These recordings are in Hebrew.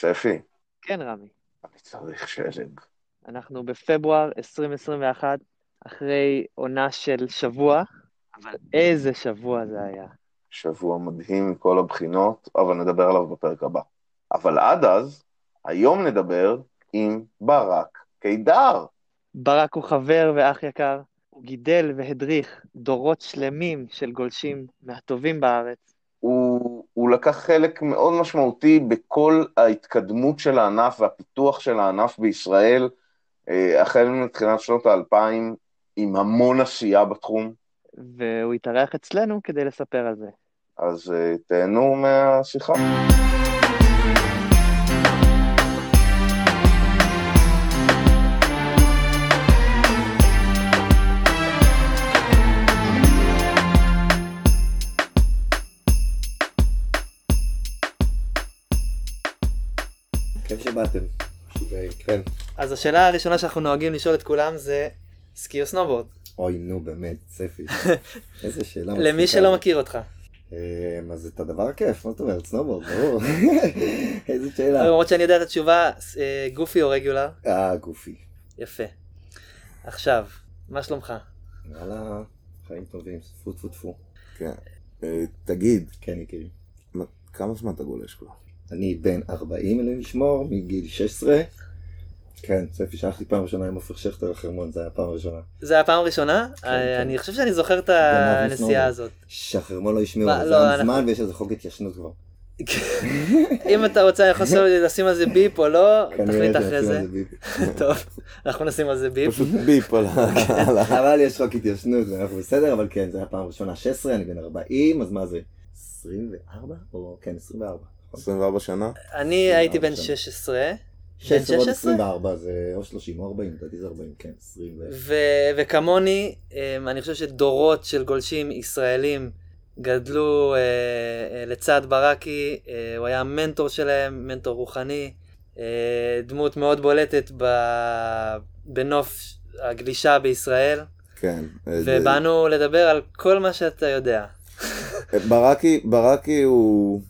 ספי, כן, רמי. אני צריך שלג. אנחנו בפברואר 2021, אחרי עונה של שבוע, אבל איזה שבוע זה היה. שבוע מדהים מכל הבחינות, אבל נדבר עליו בפרק הבא. אבל עד אז, היום נדבר עם ברק קידר. ברק הוא חבר ואח יקר, הוא גידל והדריך דורות שלמים של גולשים מהטובים בארץ. הוא, הוא לקח חלק מאוד משמעותי בכל ההתקדמות של הענף והפיתוח של הענף בישראל, אה, החל מתחילת שנות האלפיים, עם המון עשייה בתחום. והוא התארח אצלנו כדי לספר על זה. אז אה, תהנו מהשיחה. כן. אז השאלה הראשונה שאנחנו נוהגים לשאול את כולם זה סקי או סנובורד. אוי, נו, באמת, ספי. איזה שאלה למי שלא מכיר אותך. אה, אז את הדבר הכיף, מה זאת אומרת? סנובורד, ברור. איזה שאלה. למרות שאני יודע את התשובה, אה, goofy או regular? אה, goofy. יפה. עכשיו, מה שלומך? וואלה, חיים טובים, טפו טפו טפו. כן. אה, תגיד, כן, יקירי. מה- כמה זמן אתה גולש כבר? אני בן 40 אלוהים לשמור, מגיל 16. כן, ספי, שלחתי פעם ראשונה עם עופר שכטר לחרמון, זה היה פעם ראשונה. זה היה פעם ראשונה? כן, אה, כן. אני חושב שאני זוכר את הנסיעה. הזאת. שהחרמון לא השמיעו, לא, זה היה אנחנו- מזמן ויש איזה חוק התיישנות כבר. אם אתה רוצה, אני יכול לשים- על זה ביפ או לא, תחליט אחרי זה. טוב, אנחנו נשים על זה ביפ. פשוט ביפ על ה... ה- אבל יש חוק התיישנות ואנחנו בסדר, אבל כן, זה היה פעם ראשונה 16, אני בן 40, אז מה זה? 24? או כן, 24. 24 שנה? אני הייתי בן שנה. 16. בן 16 ועוד 16? 24 זה או 30 או 40, לדעתי זה 40, כן, 20 ו... ו- וכמוני, אמ, אני חושב שדורות של גולשים ישראלים גדלו אה, אה, לצד ברקי, אה, הוא היה המנטור שלהם, מנטור רוחני, דמות מאוד בולטת ב- בנוף הגלישה בישראל, כן. זה- ובאנו לדבר על כל מה שאתה יודע. ברקי, ברקי הוא...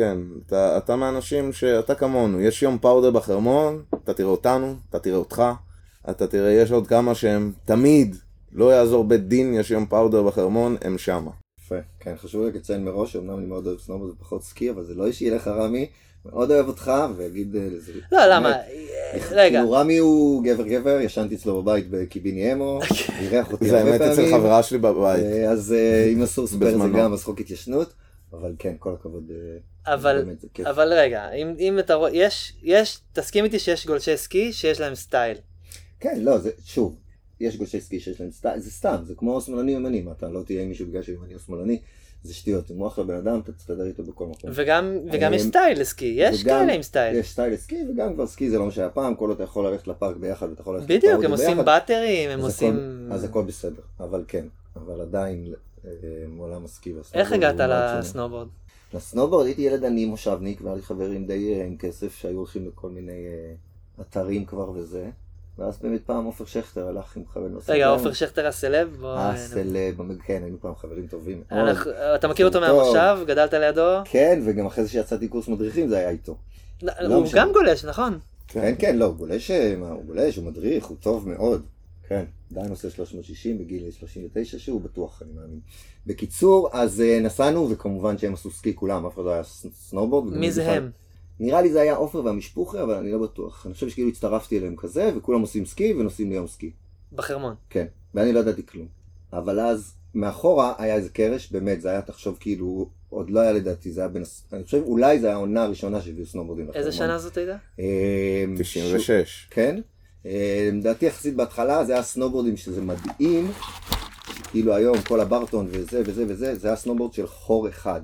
כן, אתה, אתה מהאנשים שאתה כמונו, יש יום powder בחרמון, אתה תראה אותנו, אתה תראה אותך, אתה תראה, יש עוד כמה שהם תמיד, לא יעזור בית דין, יש יום powder בחרמון, הם שמה. יפה, כן, חשוב לי לציין מראש, אמנם אני מאוד אוהב סנובורד ופחות סקי, אבל זה לא אישי לך רמי, מאוד אוהב אותך, ואגיד... אה, לזה- לא, למה? רגע, כאילו רמי הוא גבר גבר, ישנתי אצלו בבית בקיביני אמו, אירח אותי זה הרבה האמת פעמים. אצל חברה שלי בבית. אה, אז אה, אם אסור לספר את זה. גם, אז חוק התיישנות, אבל כן, כל הכבוד. אה, אבל, זה. אבל רגע, אם, אם אתה רואה, יש, יש, תסכים איתי שיש גולשי סקי שיש להם סטייל. כן, לא, זה, שוב, יש גולשי סקי שיש להם סטייל, זה סתם, זה כמו שמאלני ימני, אתה לא תהיה עם מישהו בגלל שהוא ימני או שמאלני, זה שטויות, אם הוא אחלה בן אדם, אתה תסתדר איתו בכל מקום. וגם, וגם יש אה, סטייל לסקי, יש כאלה עם סטייל. יש סטייל לסקי, וגם כבר סקי זה לא מה שהיה פעם, כל עוד אתה יכול ללכת לפארק ביחד ואתה יכול ללכת בדיוק, לפארק הם עושים ביחד, באטרים, הם עושים... אז הכל בסדר, אבל כן, אבל עדיין אה, עולם הסקי והסנובורד איך הגעת שונה. לסנובורד? לסנובורד הייתי ילד עני מושבניק, והיה לי חברים די אה, עם כסף שהיו הולכים לכל מיני אה, אתרים כבר וזה. ואז באמת פעם עופר שכטר הלך עם חבר נוסף. רגע, עופר שכטר הסלב? בוא, אה, כן, היינו פעם חברים טובים. אתה מכיר אותו. מהמושב? גדלת לידו? כן, וגם אחרי זה שיצאתי קורס מדריכים זה היה איתו. לא, הוא. גם גולש, נכון? כן, כן, לא, הוא גולש, הוא מדריך, הוא טוב מאוד. כן, עדיין עושה 360 בגיל 39 שהוא בטוח, אני מאמין. בקיצור, אז אה, נסענו, וכמובן שהם עשו סקי כולם, אף אחד לא היה סנובורד. מי זה הם? נראה לי זה היה עופר והמשפוחי, אבל אני לא בטוח. אני חושב שכאילו הצטרפתי אליהם כזה, וכולם עושים סקי ונוסעים ליום סקי. בחרמון. כן, ואני לא ידעתי כלום. אבל אז, מאחורה היה איזה קרש, באמת, זה היה, תחשוב, כאילו, עוד לא היה לדעתי, זה היה בין... אני חושב, אולי זה היה העונה הראשונה שהביאו סנובורדים לחרמון. איזה שנה זאת הייתה? אה, 96. כן. לדעתי יחסית בהתחלה זה היה סנובורדים שזה מדהים, כאילו היום כל הברטון וזה וזה וזה, זה היה סנובורד של חור אחד.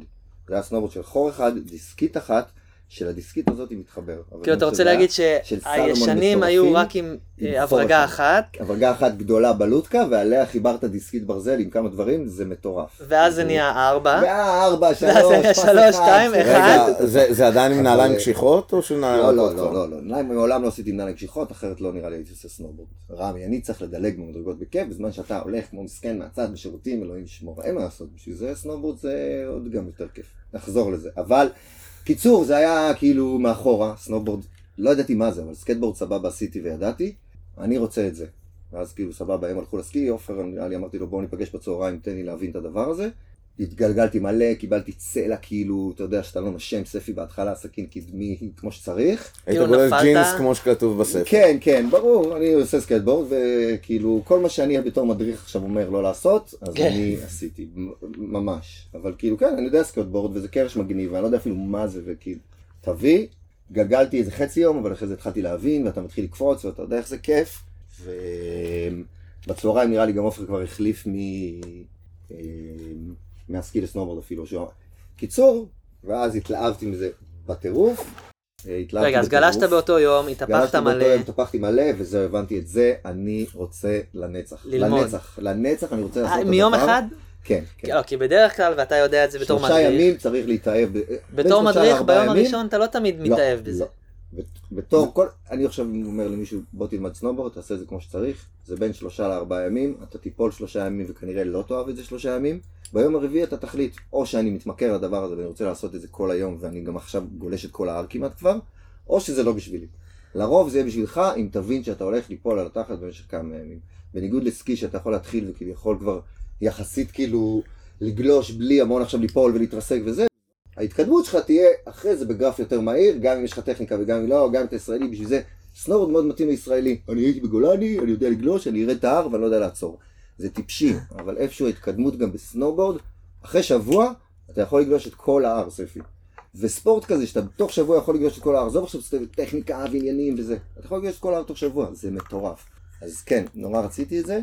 זה היה סנובורד של חור אחד, דיסקית אחת, שלדיסקית הזאת היא מתחבר. כאילו, אתה רוצה להגיד של שהישנים היו רק עם עם אה, חור הברגה. אחת, הברגה אחת גדולה בלוטקה, ועליה חיברת דיסקית ברזל עם כמה דברים, זה מטורף. ואז זה נהיה ארבע. והארבע, שלוש, שלוש, שתיים. אחד. רגע, זה זה עדיין עם נעליים קשיחות או שנעליים לא, לא, לא, כבר? לא, לא, נעליים מעולם לא עשיתי נעליים קשיחות, אחרת לא נראה לי הייתי עושה סנובורד. רמי, אני צריך לדלג במדרגות בכיף, בזמן שאתה הולך כמו מסכן מהצד בשירותים, אלוהים ישמור, אין מה לעשות, בשביל זה סנובורד זה עוד גם יותר כיף. נחזור לזה. אבל קיצור, זה היה כאילו מאחורה, סנובורד, לא ידעתי מה זה, אבל סקייטבורד סבבה עשיתי וידעתי, אני רוצה את זה. ואז כאילו סבבה, הם הלכו לסקי, עופר, לי, אמרתי לו בואו ניפגש בצהריים, תן לי להבין את הדבר הזה. התגלגלתי מלא, קיבלתי צלע כאילו, אתה יודע שאתה לא נושם, ספי בהתחלה, סכין קדמי כמו שצריך. היית כאילו גולל נפלת? ג'ינס כמו שכתוב בספר. כן, כן, ברור, אני עושה סקייטבורד, וכאילו, כל מה שאני בתור מדריך עכשיו אומר לא לעשות, אז כן. אני עשיתי, ממש. אבל כאילו, כן, אני יודע סקייטבורד, וזה קרש מגניב, ואני לא יודע אפילו מה זה, וכאילו, תביא, גלגלתי איזה חצי יום, אבל אחרי זה התחלתי להבין, ואתה מתחיל לקפוץ, ואתה יודע איך זה כיף. ובצהריים נראה לי גם עופר כבר החליף מ... אה, מהסקי לסנובורד אפילו. שהוא- קיצור, ואז התלהבתי מזה בטירוף. אה, רגע, אז. גלשת באותו יום, התהפכת גלשתי באותו מלא. יום, התהפכתי מלא, וזהו, הבנתי את זה, אני רוצה לנצח. ללמוד. לנצח, לנצח אני רוצה לעשות אה, את הדבר. מיום אחד? כן, כן. לא, כי בדרך כלל, ואתה יודע את זה בתור שלושה מדריך, ימים צריך להתאהב. בין בתור שלושה מדריך ביום. הראשון אתה לא תמיד לא, מתאהב בזה. לא. בת- בתור כל, אני עכשיו אומר למישהו, בוא תלמד סנובורד, תעשה את זה כמו שצריך, זה בין שלושה לארבעה ימים, אתה תיפול שלושה ימים וכנראה לא תאהב את זה שלושה ימים, ביום הרביעי אתה תחליט, או שאני מתמכר לדבר הזה ואני רוצה לעשות את זה כל היום ואני גם עכשיו גולש את כל ההר כמעט כבר, או שזה לא בשבילי. לרוב זה יהיה בשבילך אם תבין שאתה הולך ליפול על התחת במשך כמה ימים. בניגוד לסקי שאתה יכול להתחיל וכביכול כבר יחסית כאילו לגלוש בלי המון עכשיו ליפול ולהתרסק וזה, ההתקדמות שלך תהיה אחרי זה בגרף יותר מהיר, גם אם יש לך טכניקה וגם אם לא, גם אם אתה ישראלי, בשביל זה סנורד מאוד מתאים לישראלי. אני הייתי בגולני, אני יודע לגלוש, אני ארד את ההר ואני לא יודע לעצור. זה טיפשי, אבל איפשהו ההתקדמות גם בסנובורד, אחרי שבוע אתה יכול לגלוש את כל ההר, ספי. וספורט כזה, שאתה בתוך שבוע יכול לגלוש את כל ההר, עזוב עכשיו סתם טכניקה ועניינים וזה, אתה יכול לגלוש את כל ההר תוך שבוע, זה מטורף. אז כן, נורא רציתי את זה,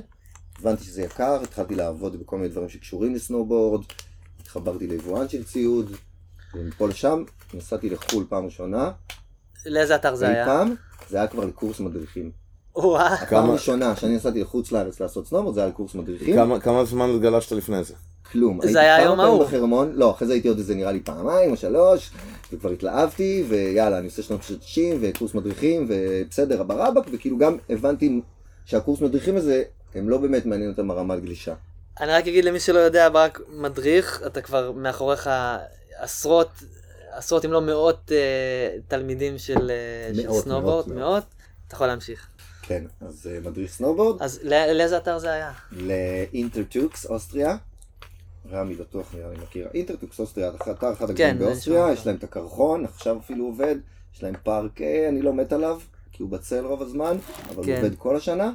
הבנתי שזה יקר, התחלתי לעבוד בכל מיני דברים שקשורים לסנובורד, התחברתי ליבואן של ציוד, ומפה לשם נסעתי לחו"ל פעם ראשונה, לאיזה אתר זה היה? פעם, זה היה כבר לקורס מדריכים. הפעם כמה- הראשונה שאני נסעתי לחוץ לארץ לעשות סנובורד, זה היה לקורס מדריכים. כמה- כמה זמן גלשת לפני זה? כלום. זה היה היום ההוא. בחרמון, לא, אחרי זה הייתי עוד איזה נראה לי פעמיים או שלוש, וכבר התלהבתי, ויאללה, אני עושה שנות ה-90, וקורס מדריכים, ובסדר, ברבק, וכאילו גם הבנתי שהקורס מדריכים הזה, הם לא באמת מעניין אותם הרמת גלישה. אני רק אגיד למי שלא יודע, ברק מדריך, אתה כבר מאחוריך עשרות, עשרות אם לא מאות אה, תלמידים של, אה, של סנובורד, מאות, מאות, אתה יכול להמשיך. כן, אז אה, מדריך סנובורד, אז לא- לאיזה אתר זה היה? להינטרטוקס, אוסטריה. רמי בטוח נראה לי מכיר. הינטרטוקס, אוסטריה, אתר אחד כן, הגדולים זה באוסטריה, יש להם את הקרחון, עכשיו אפילו עובד, יש להם פארק, אה, אני לא מת עליו, כי הוא בצל רוב הזמן, אבל הוא כן. עובד כל השנה.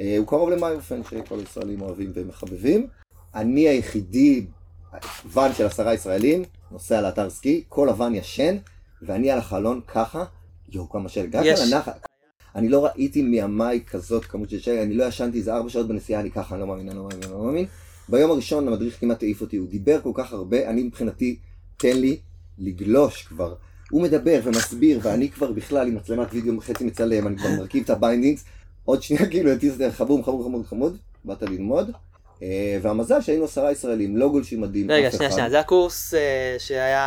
אה, הוא קרוב למיופן, שכל הישראלים אוהבים ומחבבים. אני היחידי, ואן של עשרה ישראלים, נוסע לאתר סקי, כל הוואן ישן, ואני על החלון ככה, יואו, כמה של הגעתי יש. אני לא ראיתי מימיי כזאת כמות של שלג, אני לא ישנתי איזה ארבע שעות בנסיעה, אני ככה, אני לא מאמין, אני לא מאמין, אני לא מאמין. ביום הראשון המדריך כמעט העיף אותי, הוא דיבר כל כך הרבה, אני מבחינתי, תן לי לגלוש כבר. הוא מדבר ומסביר, ואני כבר בכלל עם מצלמת וידאו חצי מצלם, אני כבר מרכיב את ה bindings. עוד שנייה כאילו הטיס אותי חמוד, חמוד, חמוד, חמוד, באת ללמוד. אה, והמזל שהיינו עשרה ישראלים, לא גולשים מדהים, רגע, שנייה. שנייה, זה הקורס אה, שהיה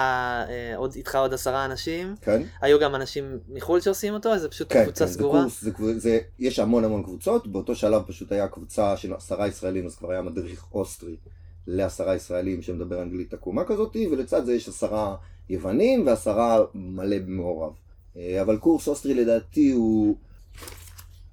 אה, עוד איתך עוד עשרה אנשים, כן? היו גם אנשים מחו"ל שעושים אותו, זה פשוט כן, קבוצה כן, זה סגורה? קורס, זה, קבוצ- זה, יש המון המון קבוצות, באותו שלב פשוט היה קבוצה של עשרה ישראלים, אז כבר היה מדריך אוסטרי לעשרה ישראלים שמדבר אנגלית עקומה כזאת, ולצד זה יש עשרה יוונים ועשרה מלא מעורב. אה, אבל קורס אוסטרי לדעתי הוא,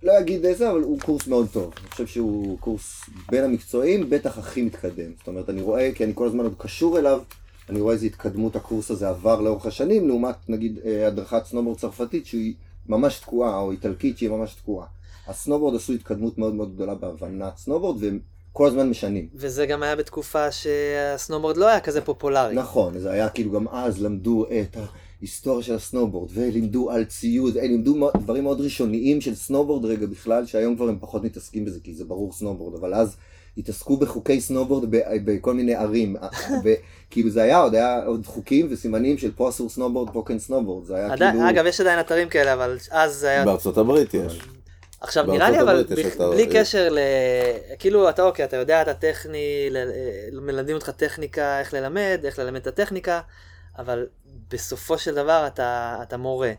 לא אגיד איזה, אבל הוא קורס מאוד טוב. אני חושב שהוא קורס בין המקצועיים, בטח הכי מתקדם. זאת אומרת, אני רואה, כי אני כל הזמן עוד קשור אליו, אני רואה איזה התקדמות הקורס הזה עבר לאורך השנים, לעומת נגיד אה, הדרכת סנובורד צרפתית שהיא ממש תקועה, או איטלקית שהיא ממש תקועה. הסנובורד עשו התקדמות מאוד מאוד גדולה בהבנת סנובורד, והם כל הזמן משנים. וזה גם היה בתקופה שהסנובורד לא היה כזה פופולרי. נכון, זה היה כאילו גם אז למדו את ההיסטוריה של הסנובורד, ולימדו על ציוד, אה, לימדו דברים מאוד ראשוניים של סנובורד רגע בכלל, שהיום כבר הם פחות מתעסקים בזה, כי זה ברור סנובורד, אבל אז התעסקו בחוקי סנובורד בכל מיני ערים, וכאילו זה היה, עוד היה עוד חוקים וסימנים של פה אסור סנובורד, פה כן סנובורד, זה היה עדיין- כאילו... אגב, יש עדיין אתרים כאלה, אבל אז זה היה... בארצות הברית יש. עכשיו נראה לי אבל בלי קשר ל... כאילו אתה אוקיי, אתה יודע, אתה טכני, ל- מלמדים אותך טכניקה, איך ללמד, איך ללמד את הטכניקה, אבל בסופו של דבר אתה, אתה מורה.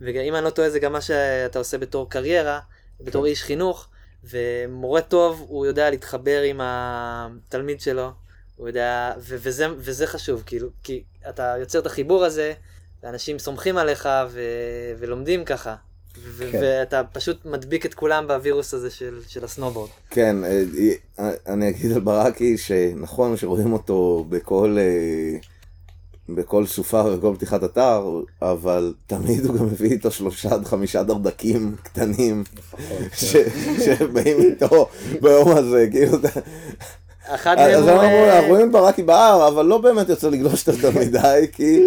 ואם אני לא טועה זה גם מה שאתה עושה בתור קריירה, בתור כן. איש חינוך, ומורה טוב הוא יודע להתחבר עם התלמיד שלו, הוא יודע, ו- וזה, וזה חשוב, כאילו, כי אתה יוצר את החיבור הזה, ואנשים סומכים עליך ו... ולומדים ככה. ו- כן. ואתה פשוט מדביק את כולם בווירוס הזה של, של הסנובורד. כן, אה, אה, אני אגיד על ברקי שנכון שרואים אותו בכל, אה, בכל סופה ובכל פתיחת אתר, אבל תמיד הוא גם מביא איתו שלושה עד חמישה דרדקים קטנים ש- שבאים איתו ביום הזה, כאילו, אתה- אחד מהם אז הוא... אנחנו אה, אנחנו רואים ברקי בהר, אבל לא באמת יוצא לגלוש יותר מדי, כי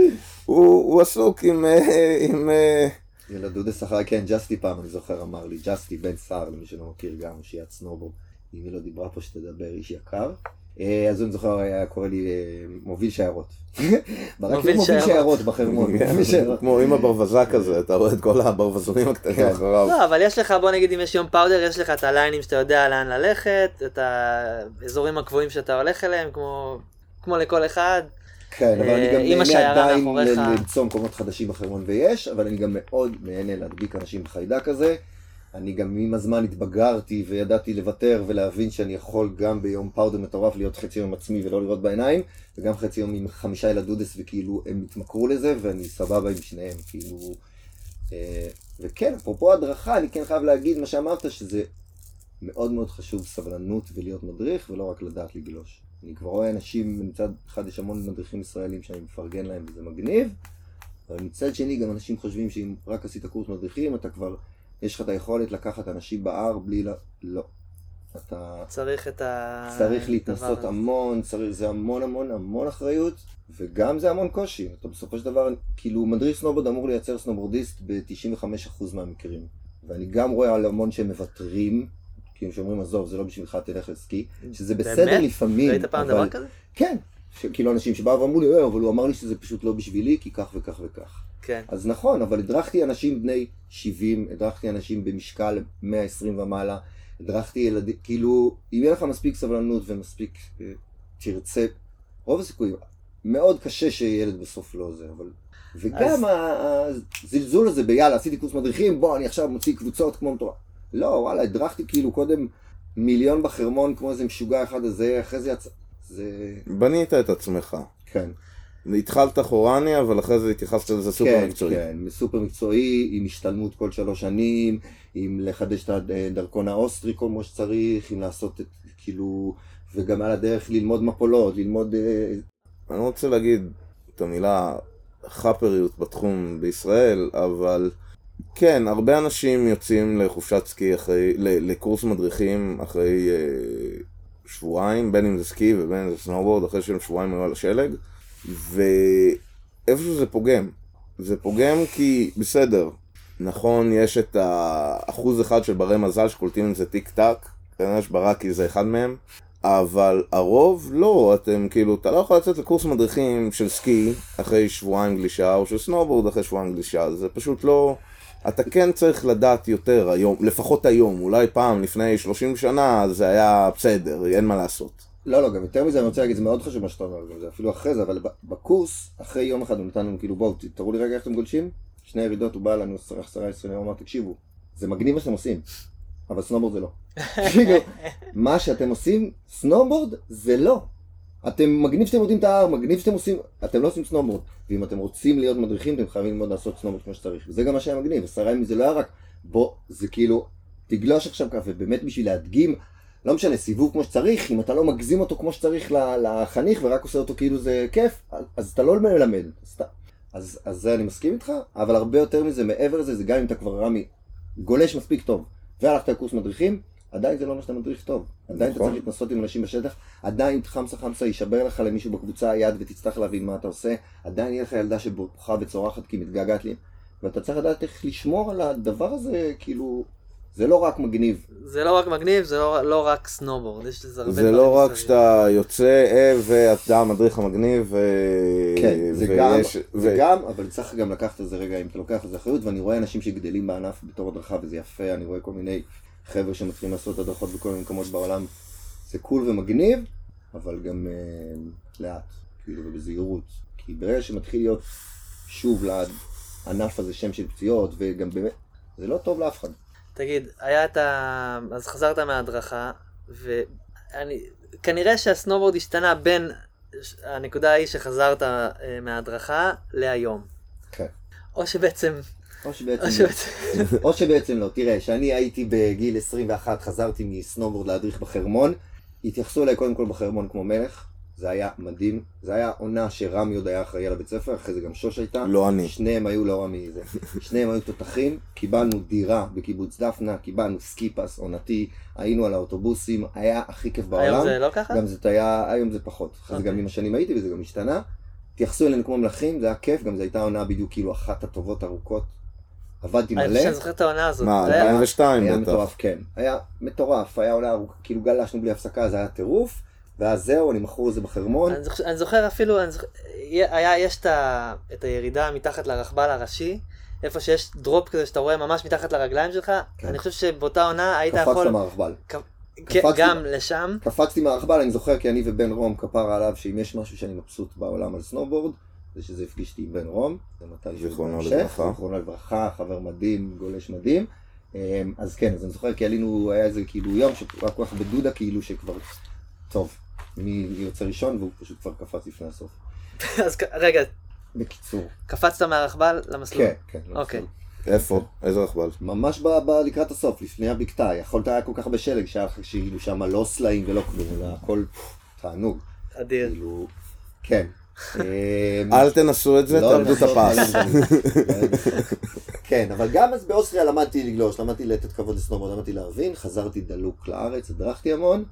הוא עסוק עם... אה, עם אה, ילדודס אחר, כן, ג'סטי פעם, אני זוכר, אמר לי, ג'סטי בן סער, למי שלא מכיר גם, שיעת סנובורד. אם היא לא דיברה פה, שתדבר, איש יקר. אה, אז אני זוכר, היה קורא לי אה, מוביל שיירות. מוביל שיירות. בחרמון, כן. כמו עם הברווז כזה, אתה רואה את כל הברווזונים הקטנים כן. אחריו. לא, אבל יש לך, בוא נגיד אם יש יום powder, יש לך את הליינים שאתה יודע לאן ללכת, את האזורים הקבועים שאתה הולך אליהם, כמו, כמו לכל אחד. כן, אבל אני אה, גם נהנה עדיין למצוא מקומות חדשים בחרמון ויש, אבל אני גם מאוד נהנה להדביק אנשים בחיידק הזה. אני גם עם הזמן התבגרתי וידעתי לוותר ולהבין שאני יכול גם ביום פאודר מטורף להיות חצי יום עצמי ולא לראות בעיניים, וגם חצי יום עם חמישה ילדודס וכאילו הם התמכרו לזה ואני סבבה עם שניהם, כאילו... אה, וכן, אפרופו הדרכה, אני כן חייב להגיד מה שאמרת, שזה מאוד מאוד חשוב סבלנות ולהיות מדריך ולא רק לדעת לגלוש. אני כבר רואה אנשים, מצד אחד יש המון מדריכים ישראלים שאני מפרגן להם וזה מגניב, אבל מצד שני גם אנשים חושבים שאם רק עשית קורס מדריכים אתה כבר, יש לך את היכולת לקחת אנשים בהר בלי ל... לא. אתה צריך את ה... צריך להתנסות. המון, צריך, זה המון המון המון אחריות, וגם זה המון קושי. אתה בסופו של דבר, כאילו מדריך סנובורד אמור לייצר סנובורדיסט ב-95% מהמקרים. ואני גם רואה על המון שהם מוותרים, כאילו שאומרים עזוב זה לא בשבילך תלך לסקי, שזה בסדר באמת? לפעמים, ראית פעם אבל דבר כזה? כן, ש- כאילו אנשים שבאו ואמרו לי, "אה, אבל הוא אמר לי שזה פשוט לא בשבילי, כי כך וכך וכך. כן. אז נכון, אבל הדרכתי אנשים בני 70, הדרכתי אנשים במשקל 120 ומעלה, הדרכתי ילדים, כאילו, אם יהיה לך מספיק סבלנות ומספיק אה, תרצה, רוב הסיכויים, מאוד קשה שילד בסוף לא זה, אבל... וגם אז- הזלזול הזה ביאללה, עשיתי קורס מדריכים, בוא, אני עכשיו מוציא קבוצות כמו מטורף. לא, וואלה, הדרכתי כאילו קודם מיליון בחרמון כמו איזה משוגע אחד הזה, אחרי זה יצא... זה... בנית את עצמך. כן. התחלת חרמוני, אבל אחרי זה התייחסת לזה סופר כן, מקצועי. כן, סופר מקצועי, עם השתלמות כל שלוש שנים, עם לחדש את הדרכון האוסטרי כמו שצריך, עם לעשות את, כאילו, וגם על הדרך ללמוד מפולות, ללמוד... אה, אני לא רוצה להגיד את המילה חאפריות בתחום בישראל, אבל כן, הרבה אנשים יוצאים לחופשת סקי אחרי, לקורס מדריכים אחרי אה, שבועיים, בין אם זה סקי ובין אם זה סנובורד, אחרי שהם שבועיים היו על השלג, ואיפשהו זה פוגם. זה פוגם כי, בסדר, נכון, יש את האחוז אחד של ברי מזל שקולטים את זה טיק טק, כנראה שברקי זה אחד מהם, אבל הרוב לא, אתם כאילו, אתה לא יכול לצאת לקורס מדריכים של סקי אחרי שבועיים גלישה, או של סנובורד אחרי שבועיים גלישה, זה פשוט לא... אתה כן צריך לדעת יותר היום, לפחות היום, אולי פעם, לפני 30 שנה, זה היה בסדר, אין מה לעשות. לא, לא, גם יותר מזה אני רוצה להגיד, זה מאוד חשוב מה שאתה אומר, גם זה אפילו אחרי זה, אבל בקורס, אחרי יום אחד הוא נתן לנו כאילו, בואו, תראו לי רגע איך אתם גולשים, שני ירידות, הוא בא אלינו עשרה, עשרה, עשרה, הוא אמר, תקשיבו, זה מגניב מה שאתם עושים, אבל סנובורד זה לא. כאילו, מה שאתם עושים, סנובורד זה לא. אתם, מגניב שאתם יודעים את ההר, מגניב שאתם עושים, אתם לא עושים סנובורד. ואם אתם רוצים להיות מדריכים, אתם חייבים ללמוד לעשות סנובורד כמו שצריך. וזה גם מה שהיה מגניב, עשרה ימים זה לא היה רק, בוא, זה כאילו, תגלוש עכשיו ככה, ובאמת בשביל להדגים, לא משנה, סיבוב כמו שצריך, אם אתה לא מגזים אותו כמו שצריך לחניך ורק עושה אותו כאילו זה כיף, אז- אתה לא מלמד. אז, אתה- אז, אז זה אני מסכים איתך, אבל הרבה יותר מזה, מעבר לזה, זה גם אם אתה כבר רמי גולש מספיק טוב, והלכת לקורס מדריכים, עדיין זה לא מה שאתה מדריך טוב. עדיין אתה נכון. צריך להתנסות עם אנשים בשטח, עדיין חמסה חמסה יישבר לך למישהו בקבוצה היד ותצטרך להבין מה אתה עושה, עדיין יהיה לך ילדה שבוכה וצורחת כי מתגעגעת לי, ואתה צריך לדעת איך לשמור על הדבר הזה, כאילו, זה לא רק מגניב. זה לא רק מגניב, זה לא, לא רק סנובורד, יש לזה הרבה זה דברים לא רק מסביב. שאתה יוצא, אה, ואתה המדריך המגניב, ו... כן, זה גם, ויש- זה ו- גם, אבל צריך גם לקחת על זה רגע, אם אתה לוקח על זה אחריות, ואני רואה אנשים שגדלים בענף בתור הדרכה, וזה יפה, אני רואה כל מיני חבר'ה שמתחילים לעשות הדרכות בכל מיני מקומות בעולם, זה קול ומגניב, אבל גם אה, לאט, כאילו, ובזהירות. כי ברגע שמתחיל להיות שוב לענף הזה שם של פציעות, וגם באמת, זה לא טוב לאף אחד. תגיד, היה את ה... אז חזרת מההדרכה, ואני... כנראה שהסנובורד השתנה בין הנקודה ההיא שחזרת אה, מההדרכה להיום. כן. או שבעצם, או שבעצם, או שבעצם, או שבעצם לא. תראה, כשאני הייתי בגיל 21, חזרתי מסנובורד להדריך בחרמון, התייחסו אליי קודם כל בחרמון כמו מלך, זה היה מדהים, זה היה עונה שרמי עוד היה אחראי על הבית ספר, אחרי זה גם שוש הייתה. לא אני. שניהם היו לא רמי זה. שניהם היו תותחים, קיבלנו דירה בקיבוץ דפנה, קיבלנו ski pass עונתי, היינו על האוטובוסים, היה הכי כיף בעולם. היום זה לא ככה? גם זאת היה, היום זה פחות. אחרי זה אוקיי. גם עם השנים הייתי וזה גם השתנה. התייחסו אלינו כמו מלכים, זה היה כיף, גם זו הייתה עונה בדיוק כאילו אחת הטובות ארוכות. עבדתי אני מלא. חושב שאני זוכר את העונה הזאת. מה, זה היה- 2002 היה בטח. מטורף, כן. היה מטורף, היה עונה ארוכה, כאילו גלשנו בלי הפסקה, זה היה טירוף. ואז זהו, אני מכור לזה בחרמון. אני זוכר- אני זוכר אפילו, אני זוכר- היה, יש את ה- את הירידה מתחת לרכבל הראשי, איפה שיש drop כזה שאתה רואה ממש מתחת לרגליים שלך, כן. אני חושב שבאותה עונה היית קפצת יכול, מהרכבל. כן, קפצתי. גם לשם, קפצתי מהרכבל, אני זוכר כי אני ובן רום כפרה עליו שאם יש משהו שאני מבסוט בעולם על סנובורד, זה שזה הפגיש אותי עם בן רום, זה מתי זיכרונו לברכה. זיכרונו לברכה, חבר מדהים, גולש מדהים. אמ, אז כן, אז אני זוכר כי עלינו, היה איזה כאילו יום שהיה כל כך בדודה כאילו שכבר, טוב, מי יוצא ראשון והוא פשוט כבר קפץ לפני הסוף. אז רגע, בקיצור, קפצת מהרכבל למסלול. כן, כן. אוקיי. איפה? איזה רכבל? ממש ב, ב, לקראת הסוף, לפני הבקתה, יכולת היה כל כך הרבה שלג שהיה לך כאילו שם לא סלעים ולא כלום, אלא הכל תענוג, אדיר. כאילו, כן. אמ, אל תנסו את זה, לא, תאבדו את הפס. כן, אבל גם אז באוסטריה למדתי לגלוש, למדתי לתת כבוד לסנובורד, למדתי להבין, חזרתי דלוק לארץ, הדרכתי המון,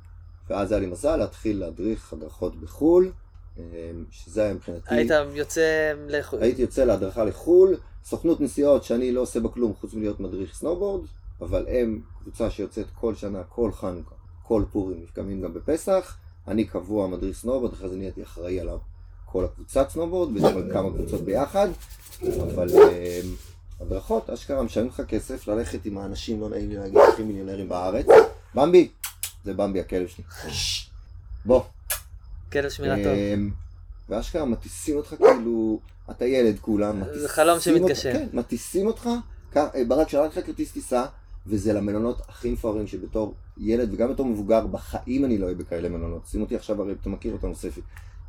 ואז היה לי מזל להתחיל להדריך הדרכות בחו"ל, אמ, שזה היה מבחינתי, היית יוצא לחו"ל. הייתי יוצא להדרכה לחו"ל, סוכנות נסיעות שאני לא עושה בה כלום חוץ מלהיות מדריך סנובורד, אבל הם קבוצה שיוצאת כל שנה, כל חנוכה, כל פורים, לפעמים גם בפסח, אני קבוע מדריך סנובורד, אחרי זה נהייתי אחראי על כל הקבוצת סנובורד, וגם על כמה קבוצות ביחד, אבל אמ, הדרכות, אשכרה משלמים לך כסף ללכת עם האנשים, לא נעים לי להגיד, הכי מיליונרים בארץ. במבי, זה במבי הכלב שלי. בוא. כלב שמירה טוב. אמ, ואשכרה מטיסים אותך כאילו, אתה ילד כולם, זה חלום שמתגשם. כן, מטיסים אותך, אה, ברק שלח לך כרטיס טיסה, וזה למלונות הכי מפוארים שבתור ילד וגם בתור מבוגר, בחיים אני לא אוהב בכאלה מלונות. שים אותי עכשיו, הרי אתה מכיר אותנו ספי.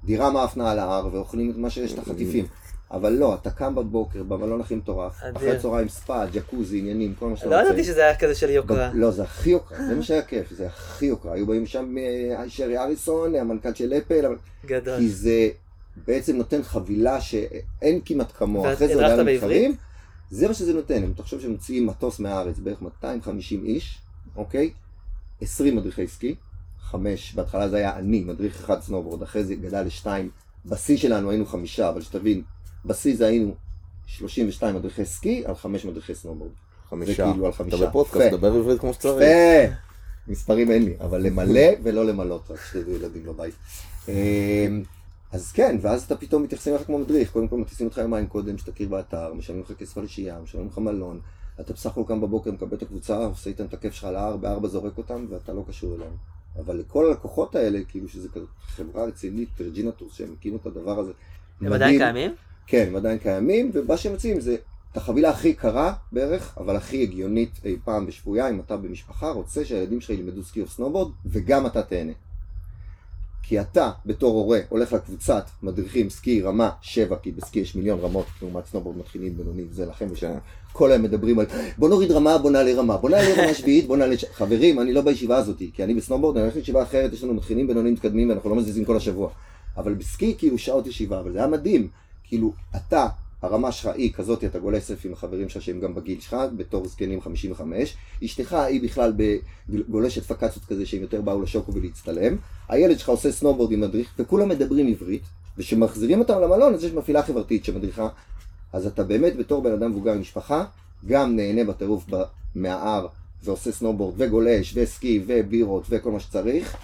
דירה מאפנה על ההר ואוכלים את מה שיש, את החטיפים. אבל לא, אתה קם בבוקר במלון הכי מטורף. אחרי צהריים ספא, ג'קוזי, עניינים, כל מה שאתה לא רוצה. ידעתי שזה היה כזה של יוקרה. לא, זה הכי יוקרה, זה מה שהיה כיף, זה הכי יוקרה. היו באים שם אה, שרי אריסון, המנכ"ל של אפל, גדול. כי זה בעצם נותן חבילה שאין כמעט כמוה. אחרי זה בעברית? למתחרים, זה מה שזה נותן. אם תחשוב שמוציאים מטוס מהארץ, בערך 250 איש, אוקיי? 20 מדריכי סקי, חמש, בהתחלה זה היה אני, מדריך אחד סנובורד, אחרי זה גדל לשתיים. בשיא שלנו היינו חמישה, אבל שתבין, בשיא זה היינו 32 מדריכי סקי על חמש מדריכי סנובורד. חמישה. זה כאילו על אתה חמישה. בפודקאסט, יפה. דבר עברית כמו שצריך. יפה! מספרים אין לי, אבל למלא ולא למלות, רק שתדעו ילדים בבית. אמ, אז כן, ואז אתה פתאום מתייחסים אליך כמו מדריך, קודם כל מטיסים אותך יומיים קודם, שתכיר באתר, משלמים לך כסף על שהייה, משלמים לך מלון, אתה בסך הכל קם בבוקר, מקבל את הקבוצה, עושה איתם את הכיף שלך על ההר, בארבע זורק אותם, ואתה לא קשור אליהם. אבל לכל הלקוחות האלה, כאילו שזה כזה חברה רצינית, רג'ינה טורס, שהם הקימו את הדבר הזה. הם עדיין. קיימים? כן, הם עדיין קיימים, ומה שהם מציעים זה את החבילה הכי יקרה בערך, אבל הכי הגיונית אי פעם בשבויה, אם אתה במשפחה רוצה שהילדים שלך ילמדו סקי או סנובורד, וגם אתה תהנה. כי אתה, בתור הורה, הולך לקבוצת מדריכים סקי רמה 7, כי בסקי יש מיליון רמות, לעומת סנובורד מתחילים בינוניים, זה לכם ושם. כל היום מדברים על בוא נוריד רמה, בוא נעלה רמה, בוא נעלה רמה שביעית, בוא נעלה... ש-" חברים, אני לא בישיבה הזאת, כי אני בסנובורד, אני הולך לישיבה אחרת, יש לנו מתחילים בינוניים מתקדמים, ואנחנו לא מזיזים כל השבוע. אבל בסקי כאילו שעות ישיבה, אבל זה היה מדהים. כאילו, אתה, הרמה שלך היא כזאת, אתה גולש שם עם החברים שלך שהם גם בגיל שלך, בתור זקנים 55. אשתך היא בכלל גולשת פקצות כזה שהם יותר באו לשוקו ולהצטלם. הילד שלך עושה סנובורד עם מדריך, וכולם מדברים עברית, וכשמחזירים אותם למלון, אז יש מפעילה חברתית שמדריכה. אז אתה באמת בתור בן אדם מבוגר עם משפחה, גם נהנה בטירוף מההר, ועושה סנובורד, וגולש, וסקי, ובירות, וכל מה שצריך.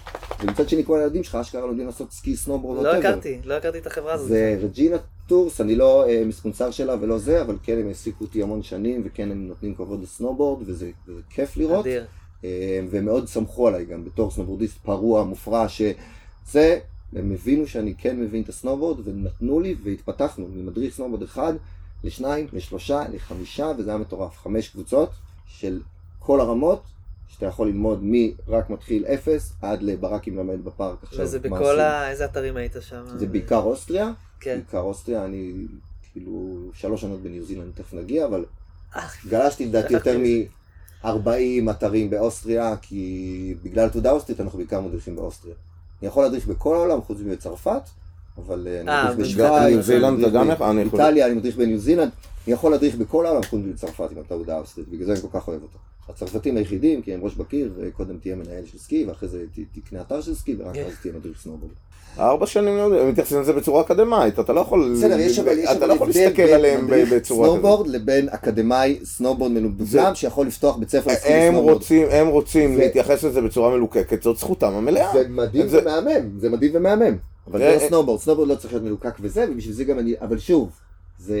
ומצד שני כל הילדים שלך אשכרה לומדים לעשות סקי, סנובורד, לא. הכרתי, לא הכרתי את החברה הזאת. זה רג'ינה טורס, אני לא אה, מספונסר שלה ולא זה, אבל כן הם העסיקו אותי המון שנים, וכן הם נותנים כבוד לסנובורד, וזה, וזה כיף לראות. אדיר. אה, והם מאוד סמכו עליי גם בתור סנובורדיסט פרוע, מופרע, שזה, הם הבינו שאני כן מבין את הסנובורד, ונתנו לי, והתפתחנו ממדריך סנובורד אחד, לשניים, לשלושה, לחמישה, וזה היה מטורף. חמש קבוצות של כל הרמות, שאתה יכול ללמוד מרק מתחיל אפס, עד לברקים למד בפארק עכשיו. וזה בכל. ה... איזה אתרים היית שם? זה בעיקר אוסטריה, כן. בעיקר אוסטריה, אני כאילו שלוש שנות בניו זילנד, תכף נגיע, אבל אה, גלשתי לדעתי יותר שכחתי מ-40 אתרים באוסטריה, כי בגלל תעודה אוסטרית אנחנו בעיקר מדריכים באוסטריה. אני יכול להדריך בכל העולם חוץ מבצרפת, אבל אני אה, מדריך בשוויץ, ניו זילנד אני אתה גם יכול- אני מדריך בניו זילנד, אני יכול להדריך בכל העולם חוץ מבצרפת עם התעודה האוסטרית, בגלל זה אני כל כך אוהב אותה. הצרפתים היחידים, כי הם ראש בקיר, וקודם תהיה מנהל של סקי, ואחרי זה תקנה אתר של סקי, ורק. אז תהיה מדריך סנובורד. ארבע שנים לימוד, הם מתייחסים לזה בצורה אקדמאית, אתה לא יכול... בסדר, יש אבל יש אתה לא יכול להסתכל עליהם בצורה כזאת. סנובורד לבין אקדמאי סנובורד מנומדם זה- שיכול לפתוח בית ספר סקי. רוצים, הם רוצים להתייחס לזה בצורה מלוקקת, זאת זכותם המלאה. זה מדהים ומהמם, זה מדהים ומהמם. אבל זה לא סנובורד, סנובורד לא צריך להיות מלוקק וזה, ובשביל זה גם אני, אבל שוב, זה,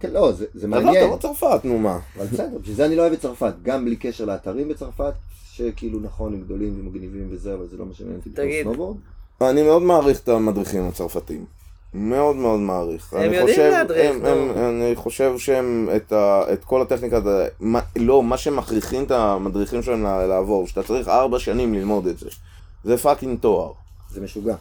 כן, לא, זה, זה עברת מעניין, בצרפת, נו מה. אבל בסדר, בשביל זה אני לא אוהב את צרפת, גם בלי קשר לאתרים בצרפת, שכאילו נכון, הם גדולים ומגניבים וזה, אבל זה לא אותי בתור תגיד. סנובורד. אני מאוד מעריך את המדריכים הצרפתים. מאוד מאוד מעריך. הם יודעים חושב- להדריך, הם- נו. הם- אני חושב שהם, את ה- את כל הטכניקה, הזה- מה- לא, מה שמכריחים את המדריכים שלהם לה- לעבור, שאתה צריך ארבע שנים ללמוד את זה. זה fucking תואר. זה משוגע.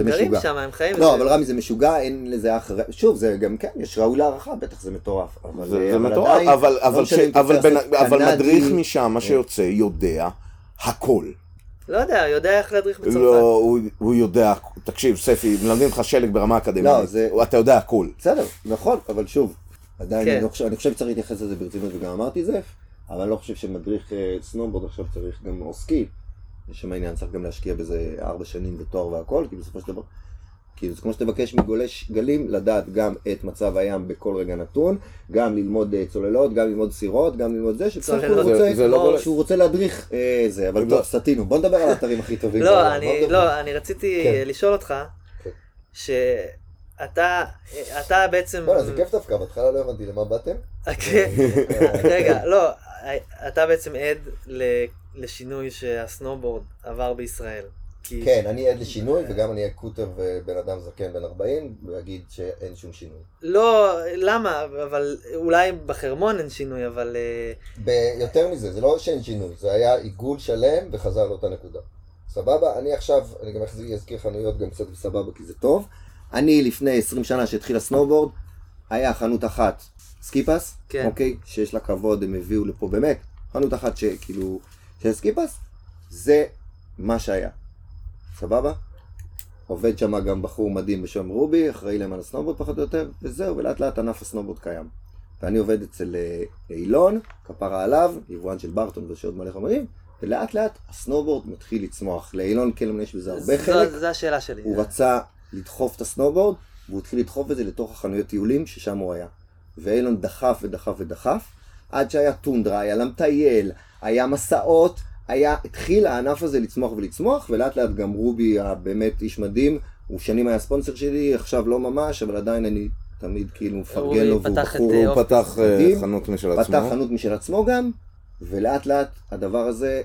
הם זה גרים משוגע. שם, הם חיים לא. אבל רמי זה משוגע, אין לזה אח... שוב, זה גם כן, יש ראוי להערכה, בטח זה מטורף. זה מטורף, אבל- לא מדריך משם, מה כן. שיוצא, יודע הכל. לא יודע, יודע איך להדריך בצרפת. לא, הוא- הוא יודע, תקשיב, ספי, מלמדים אותך שלג ברמה לא, אקדמית, זה- אתה יודע הכל. בסדר, נכון, אבל שוב, עדיין כן. אני, לא חושב, אני חושב שצריך להתייחס לזה ברצינות וגם אמרתי זה, אבל אני לא חושב שמדריך אה, סנובורד עכשיו צריך גם, או סקי, יש שם עניין, צריך גם להשקיע בזה ארבע שנים ותואר והכל, כי בסופו של דבר, כאילו זה כמו שתבקש מגולש גלים, לדעת גם את מצב הים בכל רגע נתון, גם ללמוד אה, צוללות, גם ללמוד סירות, גם ללמוד זה, הכל הוא. רוצה, זה- לא. שהוא רוצה להדריך אה, זה, אבל לא. טוב, סטינו, בוא נדבר על האתרים הכי טובים. לא, אני. לא, אני רציתי כן. לשאול אותך, כן. שאתה, אתה בעצם... בוא'נה, זה כיף דווקא, בהתחלה לא הבנתי למה באתם. כן. רגע, לא, אתה בעצם עד לשינוי שהסנובורד עבר בישראל. כי כן, אני עד לשינוי, וגם אני אקוטר ובן אדם זקן בן 40, ואגיד שאין שום שינוי. לא, למה? אבל אולי בחרמון אין שינוי, אבל... אה, ביותר מזה, זה לא שאין שינוי, זה היה עיגול שלם וחזר לאותה נקודה. סבבה? אני עכשיו, אני גם אזכיר חנויות גם קצת בסבבה כי זה טוב. אני לפני 20 שנה שהתחיל הסנובורד, היה חנות אחת, סקיפס, כן. אוקיי? שיש לה כבוד, הם הביאו לפה באמת, חנות אחת שכאילו, של סקיפס, זה מה שהיה. סבבה? עובד שם גם בחור מדהים בשם רובי, אחראי להם על הסנובורד פחות או יותר, וזהו, ולאט לאט ענף הסנובורד קיים. ואני עובד אצל אה, אילון, כפרה עליו, יבואן של ברטון ויש עוד מלא חומרים, ולאט לאט הסנובורד מתחיל לצמוח. לאילון קלמן יש בזה הרבה זו- חלק, זו השאלה שלי. הוא רצה לדחוף את הסנובורד, והוא התחיל לדחוף את זה לתוך החנויות טיולים ששם הוא היה. ואילון דחף ודחף ודחף, עד שהיה טונדרה, היה למטייל, היה מסעות, היה, התחיל הענף הזה לצמוח ולצמוח, ולאט לאט גם רובי הבאמת איש מדהים, הוא שנים היה ספונסר שלי, עכשיו לא ממש, אבל עדיין אני תמיד כאילו מפרגן לו, והוא פתח את, בחור, אה, הוא פתח אה, מדהים. חנות משל פתח עצמו. חנות משל עצמו גם, ולאט לאט הדבר הזה,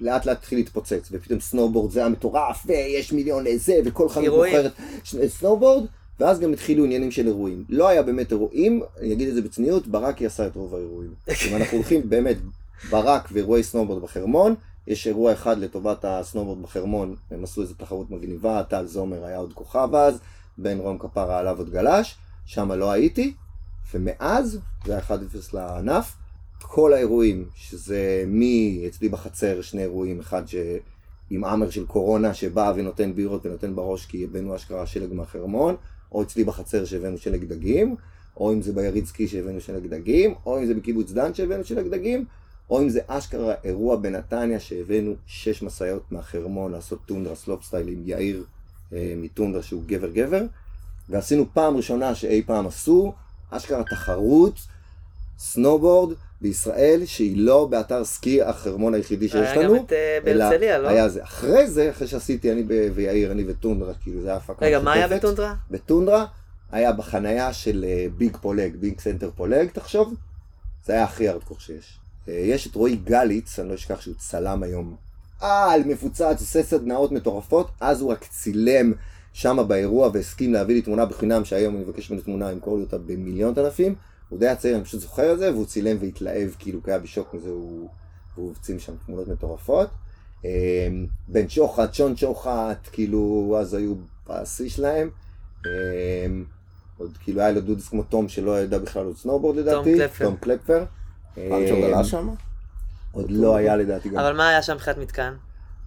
לאט לאט התחיל להתפוצץ, ופתאום סנובורד זה היה מטורף, ויש מיליון לזה, וכל חנות ש- סנובורד, ואז גם התחילו עניינים של אירועים. לא היה באמת אירועים, אני אגיד את זה בצניעות, ברקי עשה את רוב האירועים. אם אנחנו הולכים באמת, ברק ואירועי סנובורד בחרמון, יש אירוע אחד לטובת הסנובורד בחרמון, הם עשו איזו תחרות מגניבה, טל זומר היה עוד כוכב אז, בן רום כפרה עליו עוד גלש, שם לא הייתי, ומאז, זה היה 1-0 לענף, כל האירועים, שזה מי אצלי בחצר, שני אירועים, אחד ש... עם האמר של קורונה שבא ונותן בירות ונותן בראש כי הבאנו אשכרה שלג מהחרמון, או אצלי בחצר שהבאנו שלג דגים, או אם זה ביריד סקי שהבאנו שלג דגים, או אם זה בקיבוץ דן שהבאנו שלג דגים, או אם זה אשכרה אירוע בנתניה שהבאנו שש משאיות מהחרמון לעשות טונדרה slopestyle עם יאיר אה, מטונדרה שהוא גבר גבר, ועשינו פעם ראשונה שאי פעם עשו, אשכרה תחרות סנובורד בישראל שהיא לא באתר סקי החרמון היחידי שיש היה לנו. גם את אה, בהרצליה, לא? היה זה. אחרי זה, אחרי שעשיתי אני ב- ויאיר, אני וטונדרה, כאילו זה היה הפקה רגע, מה היה. בטונדרה? בטונדרה היה בחנייה של אה, ביג פולג, ביג סנטר פולג, תחשוב. זה היה הכי ארדקור שיש. אה, יש את רועי גליץ, אני לא אשכח שהוא צלם היום. על מפוצץ, עושה סדנאות מטורפות, אז הוא רק צילם שם באירוע והסכים להביא לי תמונה בחינם, שהיום אני מבקש ממנו תמונה, ימכור לי אותה במיליון אלפים. הוא די הצעיר, אני פשוט זוכר את זה, והוא צילם והתלהב, כאילו, כי היה בשוק מזה, הוא... והוא הפציץ שם תמונות מטורפות. אה, בן שוחט, שון שוחט, כאילו, אז היו בשיא שלהם. אה, עוד כאילו היה לו dudes כמו תום שלא ידע בכלל עוד סנובורד לדעתי. קלפר. תום קלפר. פאנצ'ו אה, גלה שם? עוד לא היה לדעתי גם. אבל מה היה שם מבחינת מתקן?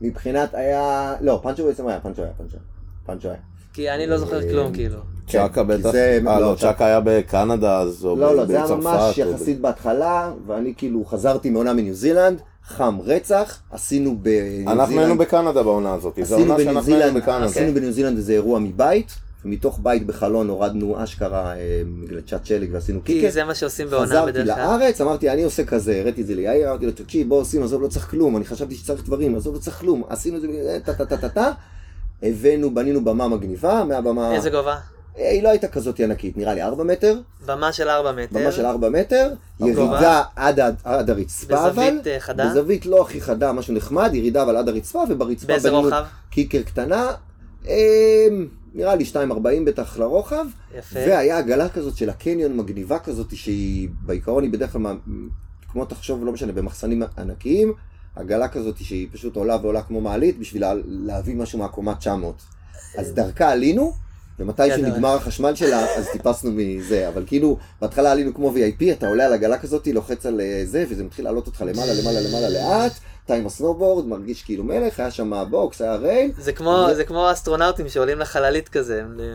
מבחינת היה, לא, פאנצ'ו בעצם היה, פאנצ'ו היה, פאנצ'ו היה. פאנצ'ו היה. כי אני לא זוכר אה, כלום, כאילו. צ'אקה כי בטח? אה, לא, לא, צ'אקה- צ'אקה היה בקנדה אז, או לא, ב- לא, זה היה בצרפת, ממש יחסית בהתחלה, ואני כאילו חזרתי מעונה מניו זילנד, חם רצח, עשינו בניו אנחנו היינו זילנד, בקנדה בעונה הזאת, זו עונה בניו שאנחנו היינו זילנד, בקנדה. עשינו בניו זילנד איזה אירוע מבית, ומתוך בית בחלון הורדנו אשכרה אה, מגלצ'ת שלג ועשינו כי קיקר. זה מה שעושים בעונה חזרתי בדרך כלל. לארץ, אמרתי, אני עושה כזה, הראיתי את זה ליאיר, אמרתי לו, תקשיב, בוא עושים, עזוב, לא צריך כלום, אני חשבתי שצריך דברים, עזוב, לא צריך כלום, עשינו את זה, טה טה טה טה טה, הבאנו, בנינו במה מגניבה, מהבמה, איזה גובה? אה, היא לא הייתה כזאת ענקית, נראה לי 4 מטר, במה של 4 מטר. במה של 4 מטר, ירידה עד עד הרצפה, אבל, בזווית אה, חדה? בזווית לא הכי חדה, משהו נחמד, ירידה אבל עד הרצפה, וברצפה באיזה רוחב? קיקר קטנה, אה, נראה לי 2.40 בטח לרוחב, יפה. והיה עגלה כזאת של הקניון מגניבה כזאת, שהיא בעיקרון היא בדרך כלל, כמו תחשוב, לא משנה, במחסנים ענקיים, עגלה כזאת שהיא פשוט עולה ועולה כמו מעלית בשביל לה- להביא משהו מהקומה 900. אז דרכה עלינו, ומתי גדול. שנגמר החשמל שלה, אז טיפסנו מזה, אבל כאילו, בהתחלה עלינו כמו VIP, אתה עולה על עגלה כזאת, לוחץ על אה, זה, וזה מתחיל לעלות אותך למעלה, למעלה, למעלה, לאט, אתה עם הסנובורד, מרגיש כאילו מלך, היה שם box, היה rail, זה כמו, זה כמו אסטרונאוטים שעולים לחללית כזה, אה,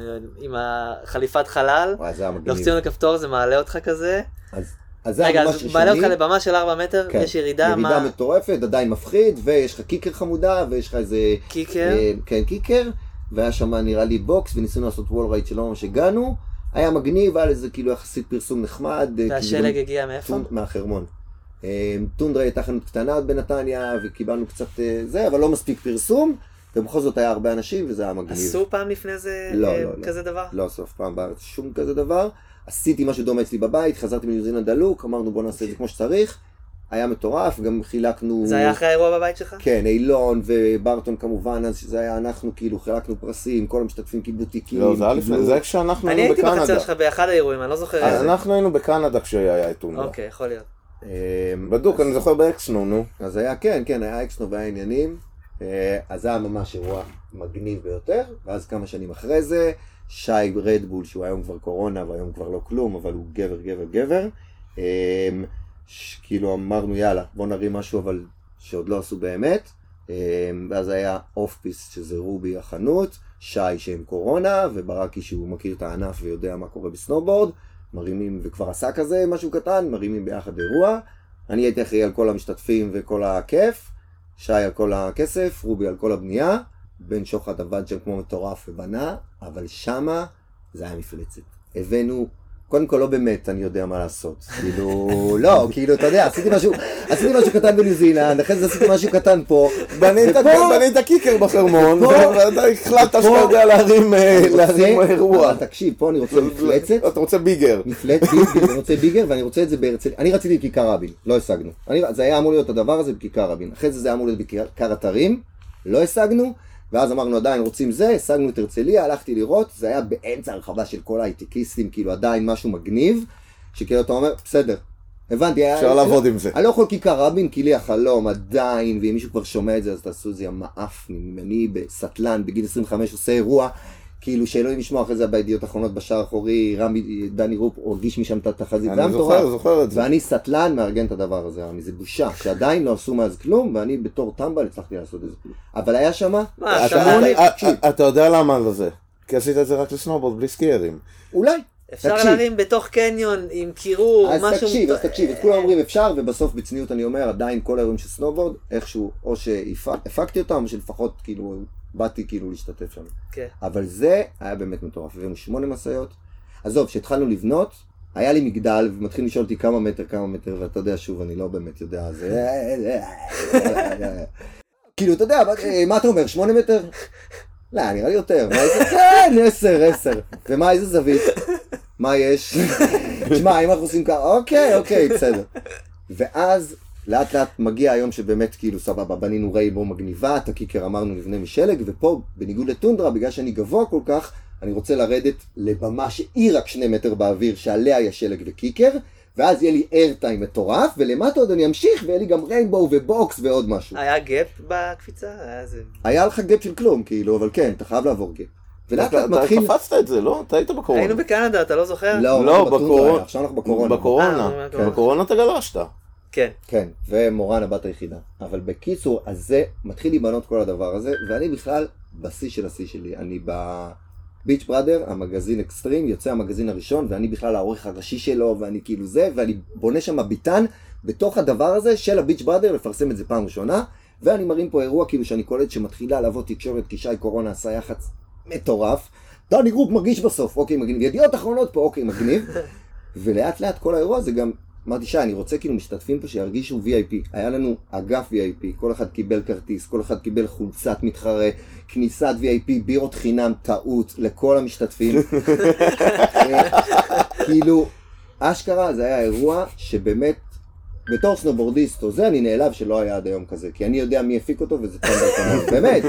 עם החליפת חלל, וואי, זה היה מגניב. לוחצים על כפתור זה מעלה אותך כזה. אז אז זה היה רגע, אז מעלה אותך. לבמה של 4 מטר, כן. יש ירידה, ירידה מה? מטורפת, עדיין מפחיד, ויש לך kicker חמודה, ויש לך איזה... kicker? אה, כן, kicker, והיה שם נראה לי box, וניסינו לעשות wall ride שלא ממש הגענו. היה מגניב, היה לזה כאילו יחסית פרסום נחמד. אה, והשלג כאילו, הגיע מאיפה? מהחרמון. אה, טונדרה הייתה חנות קטנה עוד בנתניה, וקיבלנו קצת אה, זה, אבל לא מספיק פרסום, ובכל זאת היה הרבה אנשים, וזה היה מגניב. עשו פעם לפני זה לא, אה, לא, לא. כזה דבר? לא עשו אף פעם בארץ שום כזה דבר. עשיתי משהו דומה אצלי בבית, חזרתי מניו זילנד דלוק, אמרנו בוא נעשה את זה כמו שצריך. היה מטורף, גם חילקנו... זה היה אחרי האירוע בבית שלך? כן, אילון וברטון כמובן, אז שזה היה אנחנו, כאילו חילקנו פרסים, כל המשתתפים קיבלו תיקים. לא, זה היה לפני, זה כשאנחנו אני היינו הייתי בחצר בקנדה. שלך באחד האירועים, אני לא זוכר איזה. אנחנו היינו בקנדה כשהיה את טונדה. אוקיי, יכול להיות. אה, בדוק, אני זוכר באקסנו, נו. אז היה, כן, כן, היה אקסנו והיה עניינים. אה, אז זה היה ממש אירוע מגניב ביותר, ואז כמה שנים אחרי זה, שי רדבול, שהוא היום כבר קורונה והיום כבר לא כלום, אבל הוא גבר, גבר, גבר. ש- כאילו אמרנו, יאללה, בוא נרים משהו, אבל שעוד לא עשו באמת. אה, ואז היה Off Piste, שזה רובי החנות, שי שהם קורונה, וברקי שהוא מכיר את הענף ויודע מה קורה בסנובורד. מרימים, וכבר עשה כזה משהו קטן, מרימים ביחד אירוע. אני הייתי אחראי על כל המשתתפים וכל הכיף, שי על כל הכסף, רובי על כל הבנייה, בן שוחט עבד שם כמו מטורף ובנה, אבל שמה זה היה מפלצת. הבאנו, קודם כל לא באמת אני יודע מה לעשות, כאילו, לא, כאילו, אתה יודע, עשיתי משהו, עשיתי משהו קטן בניו זילנד, אחרי זה עשיתי משהו קטן פה, בנית קיקר בחרמון, ואתה החלטת שאתה יודע להרים אה, רוצה- אירוע. תקשיב, פה אני רוצה מפלצת, אתה רוצה ביגר. ביגר, אני רוצה ביגר ואני רוצה את זה בהרצליה, אני רציתי בכיכר רבין, לא השגנו. אני, זה היה אמור להיות הדבר הזה בכיכר רבין, אחרי זה זה היה אמור להיות בכיכר אתרים, לא השגנו, ואז אמרנו עדיין רוצים זה, השגנו את הרצליה, הלכתי לראות, זה היה באמצע הרחבה של כל ההייטקיסטים, כאילו עדיין משהו מגניב, שכאילו אתה אומר, בסדר, הבנתי, היה- אפשר לעבוד עם זה. אני לא יכול כיכר רבין, כי לי החלום עדיין, ואם מישהו כבר שומע את זה, אז תעשו את זה, מעפנים. אני בסטלן, בגיל 25, עושה אירוע, כאילו שאלוהים ישמע אחרי זה בידיעות אחרונות בשער האחורי, רמי, דני רופ הגיש משם את התחזית, זה היה אני זוכר, מטורף. זוכר את זה. ואני סטלן מארגן את הדבר הזה, רמי, זה בושה, שעדיין לא עשו מאז כלום, ואני בתור טמבל הצלחתי לעשות את זה. אבל היה שמה, מה, אתה- שמעתי- אתה- תקשיב. אתה- אתה יודע למה על זה. כי עשית את זה רק לסנובורד בלי סקיירים. אולי. אפשר תקשיב. להרים בתוך קניון עם קירור, אז משהו... תקשיב, אז תקשיב, את כולם אומרים אפשר, ובסוף בצניעות אני אומר, עדיין כל האירועים של סנובורד, איכשהו, או שהפקתי אותם, או שלפחות כאילו, באתי כאילו להשתתף שם. כן. אבל זה היה באמת מטורף, הבאנו שמונה משאיות. עזוב, כשהתחלנו לבנות, היה לי מגדל, ומתחילים לשאול אותי כמה מטר, כמה מטר, ואתה יודע, שוב, אני לא באמת יודע, זה... כאילו, אתה יודע, מה- מה אתה אומר, שמונה מטר? לא, נראה לי יותר. כן, עשר, עשר. ומה, איזה זווית? מה יש? תשמע, אם אנחנו עושים ככה, אוקיי, אוקיי, בסדר. ואז לאט לאט מגיע היום שבאמת כאילו סבבה, בנינו רייבו מגניבה, את ה kicker אמרנו נבנה משלג, ופה בניגוד לטונדרה, בגלל שאני גבוה כל כך, אני רוצה לרדת לבמה שהיא רק שני מטר באוויר, שעליה יש שלג ו kicker, ואז יהיה לי airtime מטורף, ולמטה עוד אני אמשיך, ויהיה לי גם rainbow ו box ועוד משהו. היה gap בקפיצה? היה איזה... היה לך gap של כלום, כאילו, אבל כן, אתה חייב לעבור gap. ולאט אתה- לאט מתחיל... אתה קפצת את זה, לא? אתה היית בקורונה. היינו בקנדה, אתה לא זוכר? לא, לא, בקורונה. עכשיו אנחנו בקורונה. בקורונה. אה, כן. בקורונה אתה גלשת. כן. כן, ומורן הבת היחידה. אבל בקיצור, אז זה מתחיל להיבנות כל הדבר הזה, ואני בכלל בשיא של השיא שלי. אני בביץ' בראדר, המגזין אקסטרים, יוצא המגזין הראשון, ואני בכלל העורך הראשי שלו, ואני כאילו זה, ואני בונה שם ביתן בתוך הדבר הזה של הביץ' בראדר, לפרסם את זה פעם ראשונה, ואני מרים פה אירוע כאילו שאני קולט שמתחילה לעבוד תקשורת, כי שי קורונה עשה יח"צ מטורף. דני גרופ מרגיש בסוף, אוקיי, מגניב. ידיעות אחרונות פה, אוקיי, מגניב. ולאט לאט כל האירוע הזה גם, אמרתי שי, אני רוצה כאילו משתתפים פה שירגישו VIP. היה לנו אגף VIP, כל אחד קיבל כרטיס, כל אחד קיבל חולצת מתחרה, כניסת VIP, בירות חינם, טעות לכל המשתתפים. כאילו, אשכרה זה היה אירוע שבאמת, בתור סנובורדיסט או זה, אני נעלב שלא היה עד היום כזה, כי אני יודע מי הפיק אותו וזה טוב בעצמם. באמת,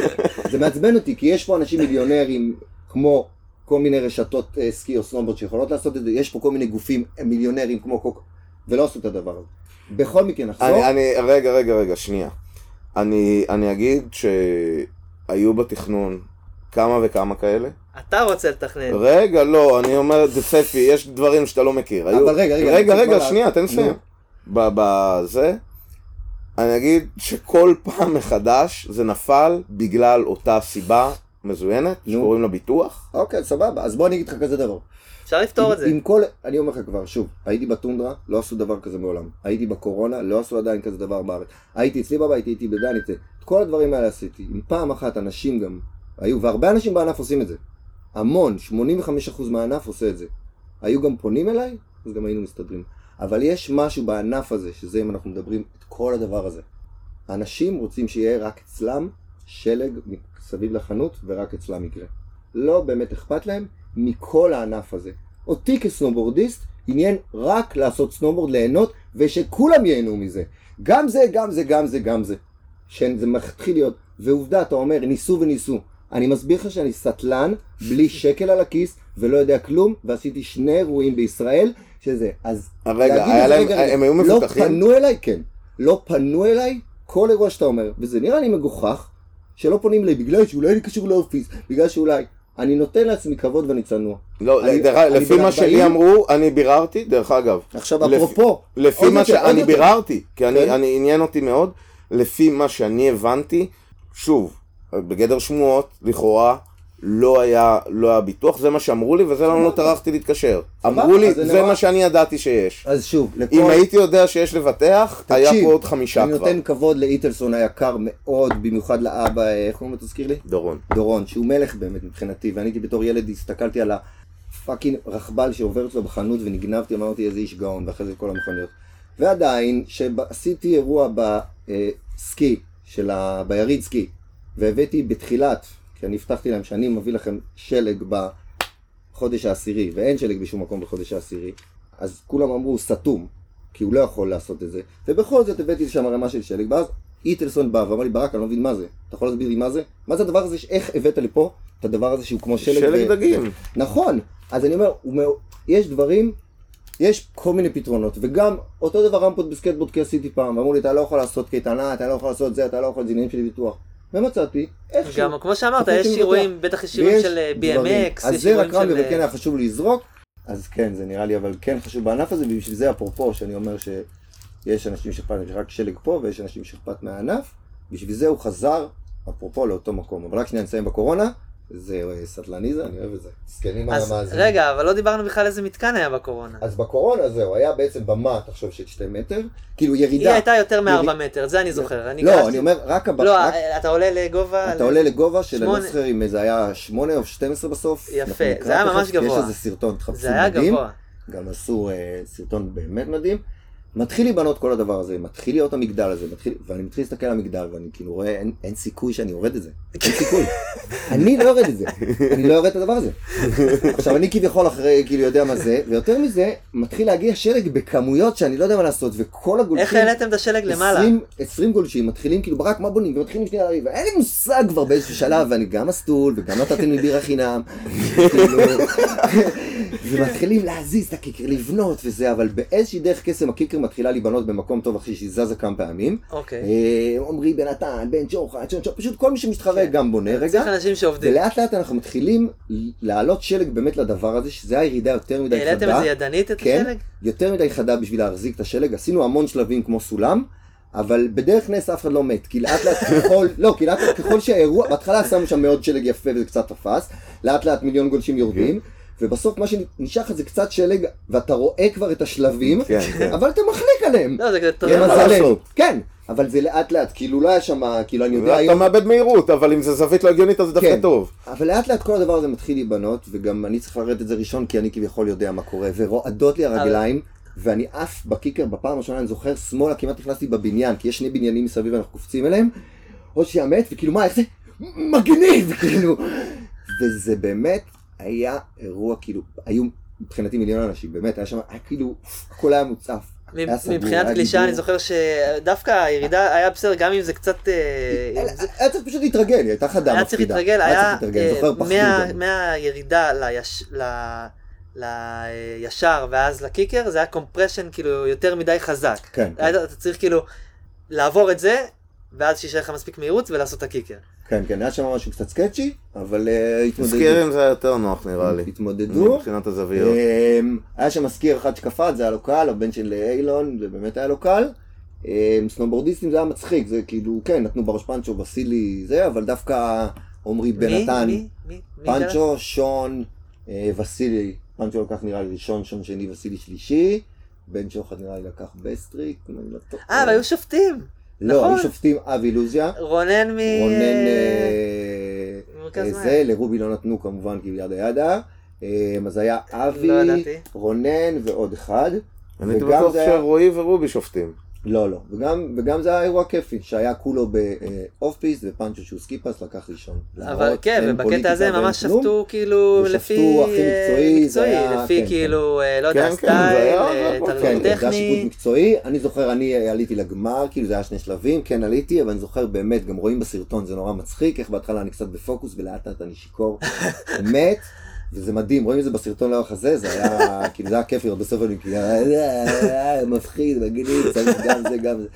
זה מעצבן אותי, כי יש פה אנשים מיליונרים כמו כל מיני רשתות אה, סקי או סנובורד שיכולות לעשות את זה, יש פה כל מיני גופים אה, מיליונרים כמו קוק, ולא עשו את הדבר הזה. בכל מקרה נחזור, אני, אני, רגע, רגע, רגע, שנייה. אני, אני אגיד שהיו בתכנון כמה וכמה כאלה. אתה רוצה לתכנן. רגע, לא, אני אומר, זה ספי, יש דברים שאתה לא מכיר. היו... אבל רגע, רגע, רגע, רגע, כבר שנייה, תן לסיים. בזה, אני אגיד שכל פעם מחדש זה נפל בגלל אותה סיבה מזוינת. שקוראים לה ביטוח. אוקיי, סבבה, אז בוא אני אגיד לך כזה דבר. אפשר לפתור את זה. עם כל, אני אומר לך כבר, שוב, הייתי בטונדרה, לא עשו דבר כזה מעולם. הייתי בקורונה, לא עשו עדיין כזה דבר בארץ. הייתי אצלי בבית, הייתי בדן, את כל הדברים האלה עשיתי. אם פעם אחת אנשים גם היו, והרבה אנשים בענף עושים את זה. המון, 85% מהענף עושה את זה. היו גם פונים אליי, אז גם היינו מסתדרים. אבל יש משהו בענף הזה, שזה אם אנחנו מדברים את כל הדבר הזה. אנשים רוצים שיהיה רק אצלם שלג מסביב לחנות, ורק אצלם יקרה. לא באמת אכפת להם מכל הענף הזה. אותי כסנובורדיסט עניין רק לעשות סנובורד, ליהנות, ושכולם ייהנו מזה. גם זה, גם זה, גם זה, גם זה. שזה מתחיל להיות. ועובדה, אתה אומר, ניסו וניסו. אני מסביר לך שאני סטלן, בלי שקל על הכיס, ולא יודע כלום, ועשיתי שני אירועים בישראל, שזה. אז רגע, היה להם- רגע, רגע, הם היו מפותחים? לא פנו אליי, כן. לא פנו אליי כל אירוע שאתה אומר, וזה נראה לי מגוחך, שלא פונים אליי בגלל שאולי אני קשור לאופיס, בגלל שאולי. אני נותן לעצמי כבוד ואני צנוע. לא, אני- דרך- אני לפי מה שלי 40. אמרו, אני ביררתי, דרך אגב. עכשיו לפי- אפרופו, לפי מה שאני. ביררתי, כי אני, כן. אני עניין אותי מאוד, לפי מה שאני הבנתי, שוב, בגדר שמועות, לכאורה, לא היה, לא היה ביטוח, זה מה שאמרו לי, וזה למה לא טרחתי להתקשר. אמרו לי, זה מה שאני ידעתי שיש. אז שוב, לכל... אם הייתי יודע שיש לבטח, היה פה עוד חמישה אני כבר. נותן כבוד לאיטלסון היקר מאוד, במיוחד לאבא, אה, איך קוראים לו תזכיר לי? דורון. דורון, שהוא מלך באמת מבחינתי, ואני הייתי בתור ילד, הסתכלתי על הפאקינג רכבל שעובר אצלו בחנות ונגנבתי, אמרתי איזה איש גאון, ואחרי זה כל המכוניות. ועדיין, שעשיתי אירוע בסקי, של ה... ביריד סקי, והבאתי בתחילת, כי אני הבטחתי להם שאני מביא לכם שלג בחודש העשירי, ואין שלג בשום מקום בחודש העשירי, אז כולם אמרו, סתום, כי הוא לא יכול לעשות את זה, ובכל זאת הבאתי שם ערימה של שלג, ואז איטלסון בא ואמר לי, ברק, אני לא מבין מה זה, אתה יכול להסביר לי מה זה? מה זה הדבר הזה, איך הבאת לפה את הדבר הזה שהוא כמו שלג? שלג ו- דגים. נכון, אז אני אומר, יש דברים, יש כל מיני פתרונות, וגם אותו דבר רמפות בסקטבורד כי עשיתי פעם, ואמרו לי, אתה לא יכול לעשות קייטנה, אתה לא יכול לעשות זה, אתה לא יכול, זה עניינים של ביטוח. ומצאתי, איכשהו. גם כמו שאמרת, יש. אירועים, בטח יש אירועים של אה. BMX, אז זה רק של... וכן אה, היה חשוב לי לזרוק, אז כן, זה נראה לי, אבל כן חשוב בענף הזה, ובשביל זה אפרופו, שאני אומר שיש אנשים שאכפת רק שלג פה, ויש אנשים שאכפת מהענף, בשביל זה הוא חזר, אפרופו, לאותו מקום. אבל רק שנייה נסיים בקורונה, זה אה, סטלני זה, אני אוהב את זה. זקנים על אז המאזינים. רגע, אבל לא דיברנו בכלל איזה מתקן היה בקורונה. אז בקורונה זהו, היה בעצם במה, תחשוב של שתי מטר, כאילו היא ירידה. הייתה יותר מארבע מטר, זה אני זוכר. אני לא, אני אומר, רק הבמה, לא, רק- אתה עולה לגובה... אתה עולה לגובה של שמונה. אני לא זוכר אם זה היה 8 או 12 בסוף. יפה, זה היה ממש גבוה. יש איזה סרטון, תחפשו זה היה מדהים. גבוה. גם עשו אה, סרטון באמת מדהים. מתחיל להיבנות כל הדבר הזה, מתחיל להיות המגדל הזה, מתחיל, ואני מתחיל להסתכל על המגדל, ואני כאילו רואה, אין, אין סיכוי שאני יורד את זה. אין סיכוי. אני לא יורד את זה. אני לא יורד את הדבר הזה. עכשיו, אני כביכול אחרי, כאילו, יודע מה זה, ויותר מזה, מתחיל להגיע שלג בכמויות שאני לא יודע מה לעשות, וכל הגולשים... איך העליתם את השלג למעלה? 20, 20 גולשים מתחילים כאילו ברק מה בונים ומתחילים שנייה לריב ואין לי מושג כבר באיזשהו שלב ואני גם מסטול וגם נתתם לי בירה חינם כאילו, ומתחילים להזיז את הקיקר לבנות וזה אבל באיזושהי דרך קסם הקיקר קיקר מתחילה להיבנות במקום טוב אחרי שהיא זזה כמה פעמים. אוקיי. אה, עמרי בן נתן, בן ג'וחן, צ'ון צ'ון, פשוט כל מי שמתחרה כן. גם בונה רגע. צריך אנשים שעובדים. ולאט לאט אנחנו מתחילים להעלות שלג באמת לדבר הזה, שזה הירידה יותר מדי חדה. העליתם את זה ידנית את כן, השלג? יותר מדי חדה בשביל להחזיק את השלג, עשינו המון שלבים כמו סולם, אבל בדרך נס אף אחד לא מת, כי לאט לאט ככל, לא, כי לאט לאט ככל שהאירוע, בהתחלה שמו שם מאוד שלג יפה וזה קצת תפס, לאט לאט מיליון גולשים יורדים, ובסוף מה שנשאר לך זה קצת שלג, ואתה רואה כבר את השלבים, כן, כן. אבל אתה מחליק עליהם. לא, זה כזה כן? כן, אבל זה לאט לאט, כאילו לא היה שם, כאילו אני יודע אתה היום, מאבד מהירות, אבל אם זה זווית לא הגיונית אז זה דווקא כן. טוב. אבל לאט לאט כל הדבר הזה מתחיל להיבנות, וגם אני צריך לרדת את זה ראשון, כי אני כביכול יודע מה קורה, ורועדות לי הרגליים, ואני עף בקיקר בפעם הראשונה, אני זוכר, שמאלה כמעט נכנסתי בבניין, כי יש שני בניינים מסביב ואנחנו קופצים אליהם, עוד שנייה מת, וכאילו מה, איך זה? מגניב, כאילו. וזה באמת היה אירוע, כאילו, היו מבחינתי מיליון אנשים, באמת, היה שם, היה כאילו, הכל היה מוצף. היה מבחינת היה גלישה. אני זוכר שדווקא הירידה היה בסדר גם אם זה קצת... אה, היה זה- היה צריך פשוט להתרגל, היא הייתה חדה, היה מפחידה. היה צריך להתרגל, זוכר אה. מהירידה לישר ואז לקיקר זה היה קומפרשן כאילו יותר מדי חזק. כן, כן. היה- אתה צריך כאילו לעבור את זה ואז שישאר לך מספיק מהירות ולעשות את הקיקר. כן, כן, היה שם משהו קצת סקצ'י, אבל אה, התמודדו. סקירים זה היה יותר נוח נראה לי. התמודדו. מבחינת הזוויות. אמ, היה שם מזכיר אחד שקפץ, זה היה לו קל, הבן של אילון, זה באמת היה לו קל. אמ, סנובורדיסטים זה היה מצחיק, זה כאילו, כן, נתנו בראש פנצ'ו, וסילי, זה, אבל דווקא עמרי בן מי? נתן, מי? מי? פנצ'ו, שון, אה, וסילי, פנצ'ו לקח נראה לי ראשון, שון שני, וסילי שלישי. בן שוחד נראה לי לקח בסטריק, אם אני לא טועה. אה, והיו שופטים. לא, נכון. היו שופטים אבי לוזיה. רונן מ... רונן אה, אה. זה, לרובי לא נתנו כמובן כי ידה ידה. אה, אז היה אבי, לא ידעתי. רונן ועוד אחד. אני הייתי וגם בטוח שרועי ורובי שופטים. לא, לא. וגם, וגם זה היה אירוע כיפי, שהיה כולו באוף פיס ופאנצ'ו שהוא סקיפס לקח ראשון. אבל כן, ובקטע הזה הם ממש. שפטו כאילו לפי הכי אה, מקצועי, זה מקצועי, היה- לפי כן, כאילו, אה, לא יודע, כן, כן, סטייל, היה- אה, כן, כן, זה היה שיפוט טכני. מקצועי. אני זוכר, אני עליתי לגמר, כאילו זה היה שני שלבים, כן עליתי, אבל אני זוכר באמת, גם רואים בסרטון, זה נורא מצחיק, איך בהתחלה אני קצת בפוקוס ולאט לאט אני שיכור. מת, וזה מדהים, רואים את זה בסרטון לאורך הזה, זה היה, כאילו זה היה כיף לראות בסוף, אני כאילו, "אה, אה, מפחיד, מגניב, צריך גם זה, גם זה.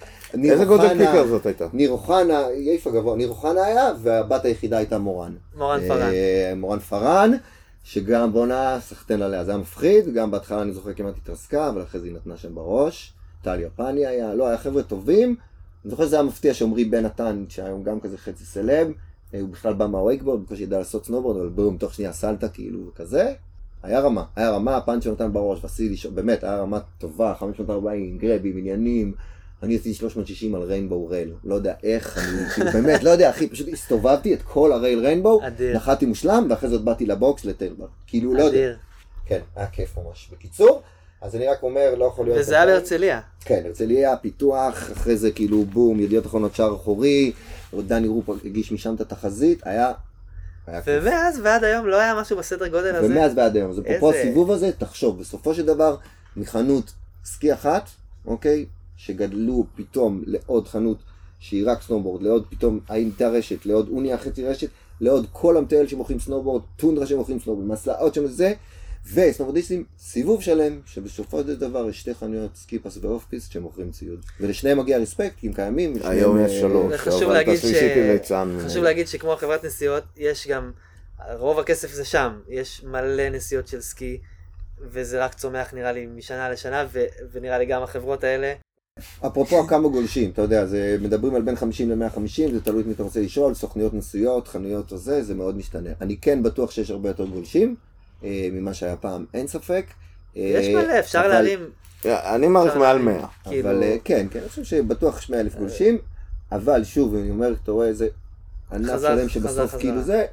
איזה גודל קיקר זאת הייתה? ניר אוחנה, יפה גבוה, ניר אוחנה היה, והבת היחידה הייתה מורן. מורן פארן. אה, מורן פארן, שגם בואנה סחטיין עליה, זה היה מפחיד, גם בהתחלה אני זוכר כמעט התרסקה, אבל אחרי זה היא נתנה שם בראש. טל יפני היה, לא, היה חבר'ה טובים. אני זוכר שזה היה מפתיע שעמרי בן נתן, שהיום גם כזה חצי סלב, הוא בכלל בא מה wakeboard, בקושי ידע לעשות סנובורד, אבל בום, תוך שנייה סלטה כאילו וכזה. היה רמה, היה רמה, הפאנצ'ו נתן בראש, וסילי, באמת, היה רמה טובה, 540, grab ים, עניינים. אני עשיתי 360 על rainbow rail, לא יודע איך, אני כאילו באמת, לא יודע, אחי, פשוט הסתובבתי את כל ה rail rainbow. נחתי מושלם, ואחרי עוד באתי לבוקס לטיילבר. כאילו, לא יודע. כן, היה כיף ממש. בקיצור, אז אני רק אומר, לא יכול להיות... וזה היה בהרצליה. כן, הרצליה, פיתוח, אחרי זה כאילו בום, ידיעות אחרונות שער אחורי, דני רופ הגיש משם את התחזית, היה... ומאז ועד היום לא היה משהו בסדר גודל הזה. ומאז ועד היום, אז אפרופו איזה- הסיבוב הזה, תחשוב, בסופו של דבר, מחנות סקי אחת, אוקיי, שגדלו פתאום לעוד חנות שהיא רק סנובורד, לעוד פתאום הייתה רשת, לעוד אוניה חצי רשת, לעוד כל המטייל שמוכרים סנובורד, טונדרה שמוכרים סנובורד, מסלעות שם זה, וסנובורדיסטים, סיבוב שלם, שבסופו של דבר יש שתי חנויות סקיפס ואוף פיס שמוכרים ציוד. ולשניהם מגיע רספקט, כי הם קיימים. היום אה, יש שלוש, וחשוב אבל היא ליצן. חשוב להגיד שכמו חברת נסיעות, יש גם, רוב הכסף זה שם, יש מלא נסיעות של סקי, וזה רק צומח נראה לי משנה לשנה, ו- ונראה לי גם החברות האלה. אפרופו כמה גולשים, אתה יודע, זה מדברים על בין 50 ל-150, זה תלוי את מי אתה רוצה לשאול, סוכנויות נסיעות, חנויות או זה, זה מאוד משתנה. אני כן בטוח שיש הרבה יותר גולשים, אה, ממה שהיה פעם, אין ספק. יש אה, מלא, אפשר אבל- להרים, אני מעריך מעל להרים. 100. כאילו- אבל אה, כן, כן, אני חושב שבטוח יש 100 אלף גולשים, אבל שוב, אני אומר, אתה רואה איזה ענף שלם שבסוף. כאילו זה,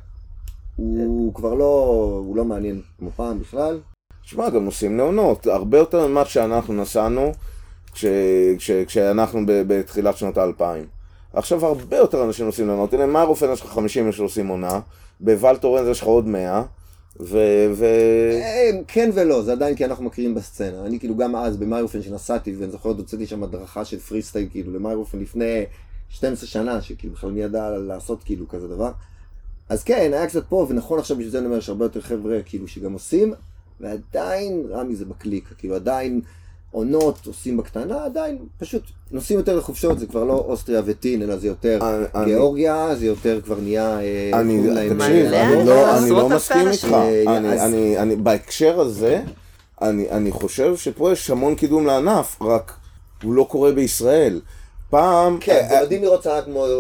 הוא כבר לא, הוא לא מעניין כמו פעם בכלל. שמע, גם נוסעים לעונות, הרבה יותר ממה שאנחנו נסענו כש, כש, כשאנחנו בתחילת שנות האלפיים. עכשיו הרבה יותר אנשים נוסעים לעונות, הנה מיירופן יש לך 50 איש שעושים עונה, בוולטורנז יש לך עוד 100, ו... ו... אה, כן ולא, זה עדיין כי אנחנו מכירים בסצנה. אני כאילו גם אז במיירופן שנסעתי, ואני זוכר עוד הוצאתי שם הדרכה של פרי סטייל כאילו למיירופן לפני 12 שנה, שכאילו בכלל מי ידע לעשות כאילו כזה דבר. אז כן, היה קצת פה, ונכון עכשיו בשביל זה אני אומר, יש הרבה יותר חבר'ה כאילו שגם עושים, ועדיין רמי זה בקליק, כאילו עדיין עונות עושים בקטנה, עדיין פשוט נוסעים יותר לחופשות, זה כבר לא אוסטריה וטין, אלא זה יותר אני- אני- גיאורגיה, זה יותר כבר נהיה... אה, אני, תקשיב, אה, אני לא, אני לא מסכים. איתך. אה, אני, אז- אני, אני, בהקשר הזה, אני, אני חושב שפה יש המון קידום לענף, רק הוא לא קורה בישראל. פעם, כן, אה, זה מדהים לראות צלם כמו, אה,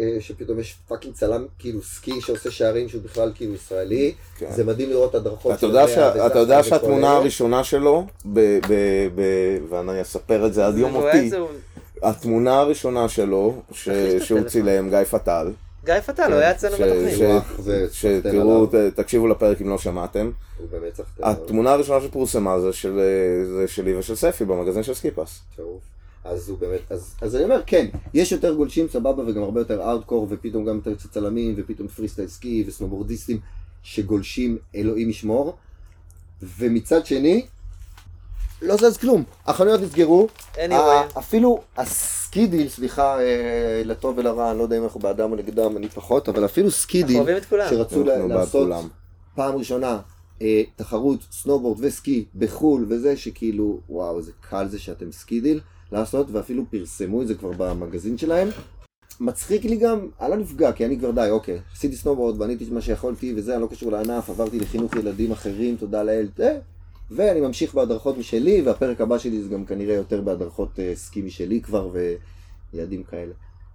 אה, שפתאום יש fucking צלם כאילו סקי שעושה שערים שהוא בכלל כאילו ישראלי, כן. זה מדהים לראות הדרכות אתה יודע, של שה, המאה אתה יודע שהתמונה. הראשונה שלו, ואני אספר את זה עד יום מותי, התמונה הראשונה שלו, שהוא. צילם, גיא פטל, גיא פטל, הוא היה אצלנו בתוכנית. שתראו, תקשיבו לפרק אם לא שמעתם. התמונה הראשונה שפורסמה זה של- זה שלי ושל ספי במגזין של סקיפס. אז הוא באמת, אז, אז אני אומר, כן, יש יותר גולשים סבבה וגם הרבה יותר אאוטקור ופתאום גם יותר קצת צלמים ופתאום פרי סטייל סקי וסנובורדיסטים שגולשים אלוהים ישמור ומצד שני, לא זז כלום, החנויות נסגרו. ה- אפילו הסקידיל, סליחה, אה, לטוב ולרע, אני לא יודע אם אנחנו בעדם או נגדם, אני פחות, אבל אפילו סקידיל. שרצו ל- אנחנו בעד לעשות כולם. פעם ראשונה אה, תחרות סנובורד וסקי בחו"ל וזה שכאילו וואו זה קל זה שאתם סקידיל לעשות ואפילו פרסמו את זה כבר במגזין שלהם. מצחיק לי גם, אני לא נפגע כי אני כבר די אוקיי עשיתי סנובורד בניתי את מה שיכולתי וזה אני לא קשור לענף עברתי לחינוך ילדים אחרים תודה לאל אה, ואני ממשיך בהדרכות משלי והפרק הבא שלי זה גם כנראה יותר בהדרכות אה, סקי משלי כבר ויעדים כאלה.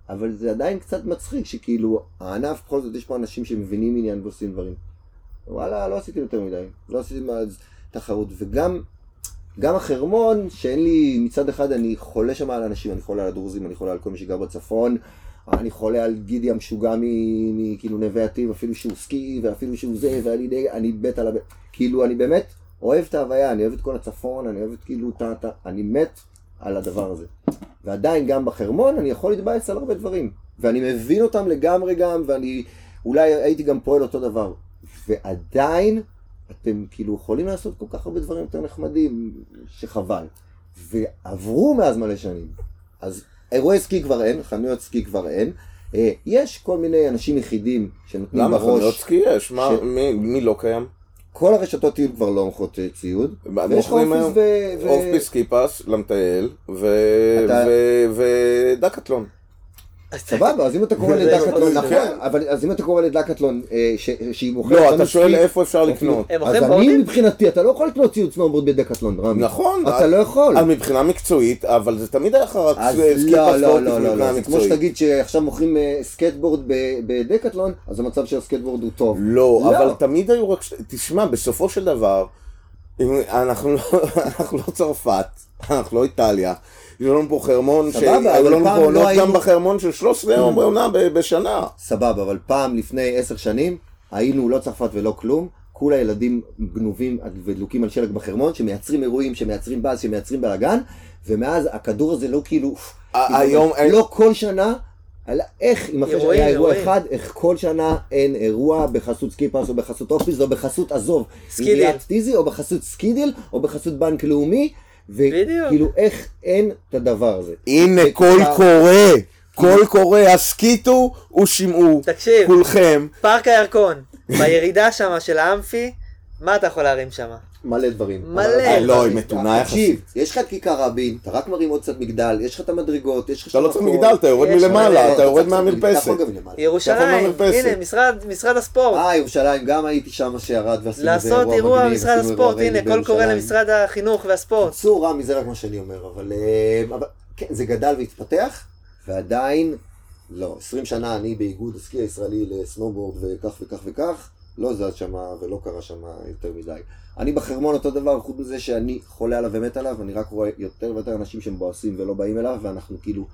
אבל זה עדיין קצת מצחיק שכאילו הענף בכל זאת יש פה אנשים שמבינים עניין ועושים דברים. וואלה, לא עשיתי יותר מדי. לא עשיתי מאז תחרות. וגם גם החרמון, שאין לי, מצד אחד אני חולה שם על אנשים, אני חולה על הדרוזים, אני חולה על כל מי שגר בצפון, אני חולה על גידי המשוגע מכאילו נווה עתיב, אפילו שהוא סקי, ואפילו שהוא זה, ואני די, אני מת על ה... כאילו, אני באמת אוהב את ההוויה, אני אוהב את כל הצפון, אני אוהב את כאילו. את ה- אני מת על הדבר הזה. ועדיין גם בחרמון אני יכול להתבאס על הרבה דברים. ואני מבין אותם לגמרי גם, ואני אולי הייתי גם פועל אותו דבר. ועדיין אתם כאילו יכולים לעשות כל כך הרבה דברים יותר נחמדים, שחבל. ועברו מאז מלא שנים. אז אירועי סקי כבר אין, חנויות סקי כבר אין. אה, יש כל מיני אנשים יחידים שנותנים למה חנויות בראש. סקי יש? מה- ש- מי- מי לא קיים? כל הרשתות טיול כבר לא מוכרות אה, ציוד. ויש לך אופיס ו... ו- אוף-פיס סקיפס למטייל ו- אתה- ו- ודקטלון. סבבה, אז אם אתה קורא לדקטלון, נכון. אבל אז אם אתה קורא לדקטלון אה, ש- שהיא מוכרת... לא, אתה שואל איפה אפשר לקנות. הם אז אני? מבחינתי, אתה לא יכול לקנות ציוד סנובורד בדקטלון, רמי. נכון. אתה לא יכול. אז מבחינה מקצועית, אבל זה תמיד היה לך רק לא, לא, לא, לא, מבחינה לא, זה כמו מקצועית. שתגיד שעכשיו מוכרים אה, סקייטבורד ב- בדקטלון, אז המצב של הסקייטבורד הוא טוב. לא, לא. אבל תמיד היו רק... תשמע, בסופו של דבר, לא- אנחנו לא צרפת, אנחנו לא איטליה. יש לנו פה חרמון, סבבה, שהיו אבל לנו פעם פה לא עונות גם בחרמון של 13 יום בעונה ב- בשנה. סבבה, אבל פעם לפני עשר שנים, היינו לא צרפת ולא כלום, כולה ילדים גנובים ודלוקים על שלג בחרמון, שמייצרים אירועים, שמייצרים באז, שמייצרים בלאגן, ומאז הכדור הזה לא כאילו... כאילו, היום לא כל שנה, על איך, אם אחרי שהיה אירוע אירועים. אחד, איך כל שנה אין אירוע בחסות סקיפס או בחסות אופיס או בחסות עזוב, סקידיל. טיזי או בחסות סקידיל או בחסות בנק לאומי. וכאילו איך אין את הדבר הזה. הנה, קול קורא, קול קורא, הסכיתו ושמעו. תקשיב. כולכם. פארק הירקון, בירידה שם של האמפי, מה אתה יכול להרים שם? מלא דברים. מלא. אה, לא, היא מתונה תקשיב, יחסית. יש לך את כיכר רבין, אתה רק מרים עוד קצת מגדל, יש לך את המדרגות, יש לך אתה לא שם צריך. מגדל, אתה יורד מלמעלה, אתה יורד מהמרפסת. ירושלים. הנה, משרד, הספורט. אה, ירושלים, גם הייתי שם שירד ועשינו איזה לעשות אירוע מגניב, במשרד הספורט, אירוע הנה, קול קורא. למשרד החינוך והספורט. בקיצור, רמי, זה רק מה שאני אומר, אבל, אה, כן, זה גדל והתפתח, ועדיין, לא, 20 שנה אני באיגוד הסקי הישראלי לסנובורד וכך וכך וכך, לא זז שם ולא קרה שם יותר מדי. אני בחרמון אותו דבר, חוץ מזה שאני חולה עליו ומת עליו, אני רק רואה יותר ויותר אנשים שמבואסים ולא באים אליו, ואנחנו כאילו,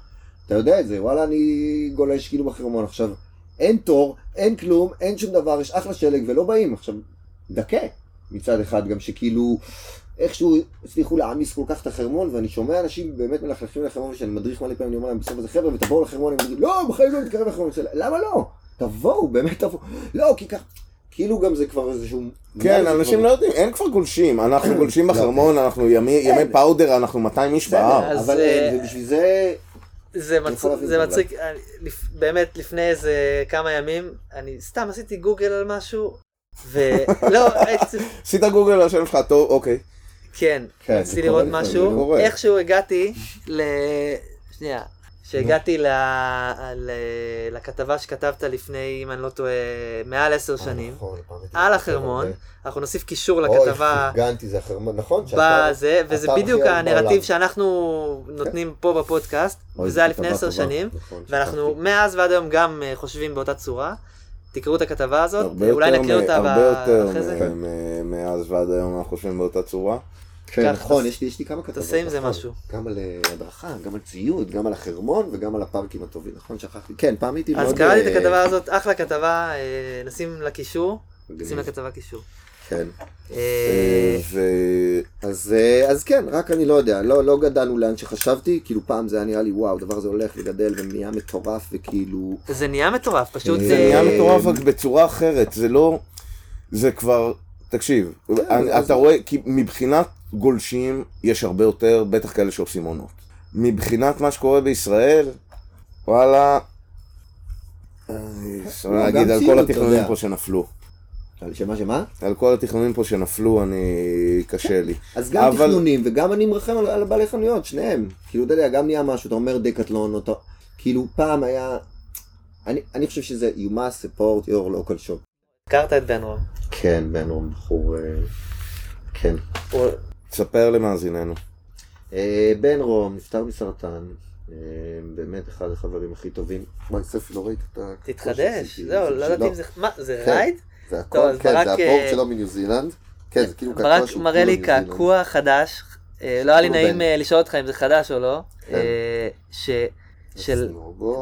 אתה יודע את זה, וואלה, אני גולש כאילו בחרמון. עכשיו, אין תור, אין כלום, אין שום דבר, יש אחלה שלג ולא באים. עכשיו, דכא מצד אחד, גם שכאילו, איכשהו הצליחו להעמיס כל כך את החרמון, ואני שומע אנשים באמת מלכלכים לחרמון, ושאני מדריך מלא פעמים, אני אומר להם בסוף הזה, חבר'ה, ותבואו לחרמון, הם אומרים, לא, בחיים לא נתקרב לחרמון. למה לא? תבואו, באמת תבואו. לא, כי כך, כאילו גם זה כבר איזשהו... כן, זה אנשים כבר- לא יודעים, אין כבר גולשים. אנחנו גולשים לא. בחרמון, אנחנו ימי. פאודר, אנחנו 200 איש בהר. אבל אה, אה, ובשביל זה... זה, מצחיק, באמת לפני איזה כמה ימים, אני סתם עשיתי גוגל על משהו, ולא, עשית גוגל על השם שלך, טוב, אוקיי. כן, כן, רציתי לראות משהו. איכשהו הגעתי ל... שנייה. שהגעתי ל... ל... לכתבה שכתבת לפני, אם אני לא טועה, מעל עשר שנים, נכון, על החרמון, הרבה. אנחנו נוסיף קישור אוי, לכתבה פרגנתי, זה החרמון, נכון? שאתה- בזה, וזה בדיוק הנרטיב. שאנחנו נותנים פה בפודקאסט, אוי, וזה היה לפני עשר. שנים, נכון, ואנחנו. מאז ועד היום גם אה, חושבים באותה צורה. תקראו את הכתבה הזאת, הרבה אולי יותר נקריא אותה הרבה יותר אחרי זה. מ- מ- מאז ועד היום אנחנו חושבים באותה צורה. כן, קח, נכון, יש לי- יש לי כמה כתבות. תעשה עם זה. משהו. גם על אה, הדרכה, גם על ציוד, גם על החרמון וגם על הפארקים הטובים, נכון? שכחתי. כן, פעם הייתי מאוד... אז קראתי את אה, הכתבה הזאת, אחלה כתבה, אה, נשים לה קישור, נשים. לכתבה קישור. כן. ו- אז, אז כן, רק אני לא יודע, לא, לא גדלנו לאן שחשבתי, כאילו פעם זה היה נראה לי וואו, הדבר הזה הולך וגדל ונהיה מטורף וכאילו... זה נהיה מטורף, פשוט... זה זה נהיה מטורף רק בצורה אחרת, זה לא... זה כבר... תקשיב, אני- אז- אתה רואה, כי מבחינת גולשים יש הרבה יותר, בטח כאלה שעושים עונות. מבחינת מה שקורה בישראל, וואלה... אני אפשר גם להגיד על כל התכנונים. פה שנפלו. על שמה שמה? על כל התכנונים פה שנפלו, אני... קשה לי. אז גם אבל- תכנונים וגם אני מרחם על, על בעלי חנויות, שניהם. כאילו, אתה יודע, גם נהיה משהו, אתה אומר דקטלון, או אתה... כאילו, פעם היה... אני, אני חושב שזה you must support your local shop. הכרת את בן רום. כן, בן רום בחור... אה, כן. הוא- תספר למאזיננו. אה, בן רום נפטר מסרטן, אה, באמת אחד החברים הכי טובים. וואי, ספי, לא ראית את ה... תתחדש, זהו, לא ידעתי אם זה... מה, זה כן. רייד? זה הכל, כן, ברק, זה אה, הבורד שלו מניו זילנד. כן, זה כאילו קעקוע ברק שהוא מראה כולו לי. קעקוע חדש, אה, לא היה לי נעים. אה, לשאול אותך אם זה חדש או לא, כן. אה, ש- של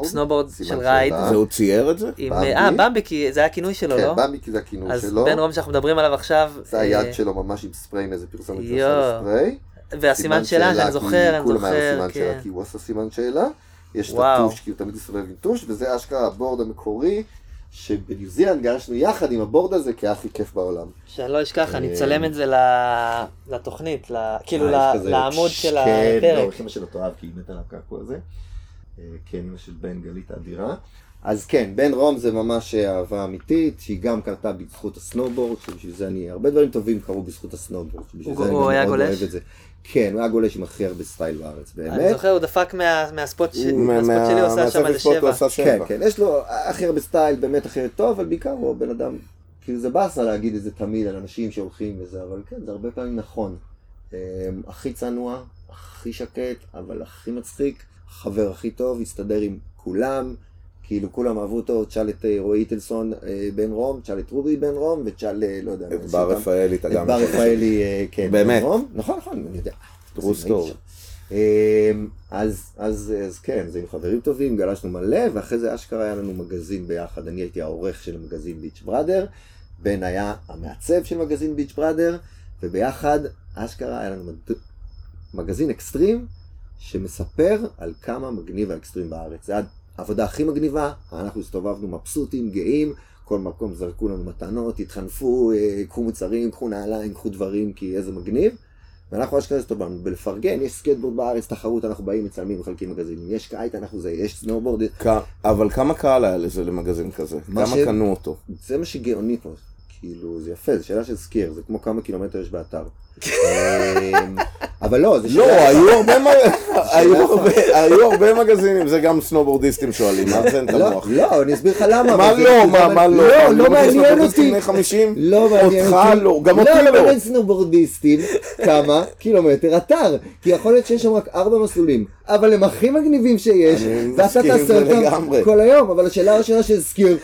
סנובורד, של. Ride, זה הוא צייר את זה? עם... במבי. אה, במבי, כי זה היה הכינוי שלו, כן, לא? במבי כי זה הכינוי אז שלו. בן רום שאנחנו מדברים עליו עכשיו, זה אה, היד שלו ממש עם ספריי מאיזה פרסומת שהוא ספריי. והסימן שאלה שאני כי זוכר, אני כולם היה זוכר, סימן שאלה כן. כי הוא עשה סימן שאלה. יש את. הטוש כי הוא תמיד הסתובב עם טוש, וזה אשכרה ה board המקורי, שבניו זילנד גלשנו יחד עם ה board הזה כהכי כיף בעולם. שאני לא אשכח, אני אה, אצלם את זה ל- לתוכנית, ל- כאילו אה, לעמוד של כן, לא, הפרק. יש אמא שלו תאהב כי היא מתה על הקעקוע הזה. אה, כן, של בן גלית האדירה. אז כן, בן רום זה ממש אהבה אמיתית, שהיא גם קרתה בזכות הסנובורד, שבשביל זה אני, הרבה דברים טובים קרו בזכות הסנובורד, שבשביל הוא- זה אני הוא היה מאוד גולש? אוהב את זה. כן, הוא היה גולש עם הכי הרבה סטייל בארץ, אני באמת. זוכר, הוא דפק מה- מה spot ש- מה- מה spot שלי, הוא עשה שם איזה שבע. כן, שבע. כן, יש לו הכי הרבה סטייל, באמת הכי טוב, אבל בעיקר הוא בן אדם, כאילו זה באסה להגיד את זה תמיד על אנשים שהולכים וזה, אבל כן, זה הרבה פעמים נכון. אמ, הכי צנוע, הכי שקט, אבל הכי מצחיק, חבר הכי טוב, הסתדר עם כולם, כאילו כולם אהבו אותו, תשאל את אה, רועי איטלסון אה, בן רום, תשאל את רובי בן רום, ותשאל, אה, לא יודע, את בר רפאלי אתה את גם... בר רפאלי, כן, באמת. בן רום, נכון, נכון, אני יודע. True story. אמ, אז, אז, אז כן, זה עם חברים טובים, גלשנו מלא, ואחרי זה אשכרה היה לנו מגזין ביחד. אני הייתי העורך של מגזין ביץ' בראדר, בן היה המעצב של מגזין ביץ' בראדר, וביחד אשכרה היה לנו. מגזין אקסטרים, שמספר על כמה מגניב האקסטרים בארץ. זה העבודה הכי מגניבה, אנחנו הסתובבנו מבסוטים, גאים, כל מקום זרקו לנו מתנות, התחנפו, אה, קחו מוצרים, קחו נעליים, קחו דברים, כי איזה מגניב. ואנחנו אשכרה הסתובבנו בלפרגן, יש סקייטבורד בארץ, תחרות, אנחנו באים, מצלמים, מחלקים מגזינים, יש קייט, אנחנו זה, יש סנובורד, כ- אבל כמה קהל היה לזה למגזין כזה? מה כמה ש- קנו אותו? זה מה שגאוני פה, כאילו, זה יפה, זו שאלה של skier, זה כמו כמה קילומטר יש באתר. אמ, אבל לא, זה לא. היו הרבה מגזינים, זה גם סנובורדיסטים שואלים, מה זה אין את לא, המוח? לא, אני אסביר לך למה. מה לא, מה, לא? לא, לא מעניין סנובורדיסטים אותי. בני 50? לא מעניין אותך אותי. לא, גם אותי לא, לא. אבל אין סנובורדיסטים כמה קילומטר אתר. כי יכול להיות שיש שם רק ארבע מסלולים, אבל הם הכי מגניבים שיש, ואתה תעשה אותם. כל היום. אבל השאלה הראשונה של skier,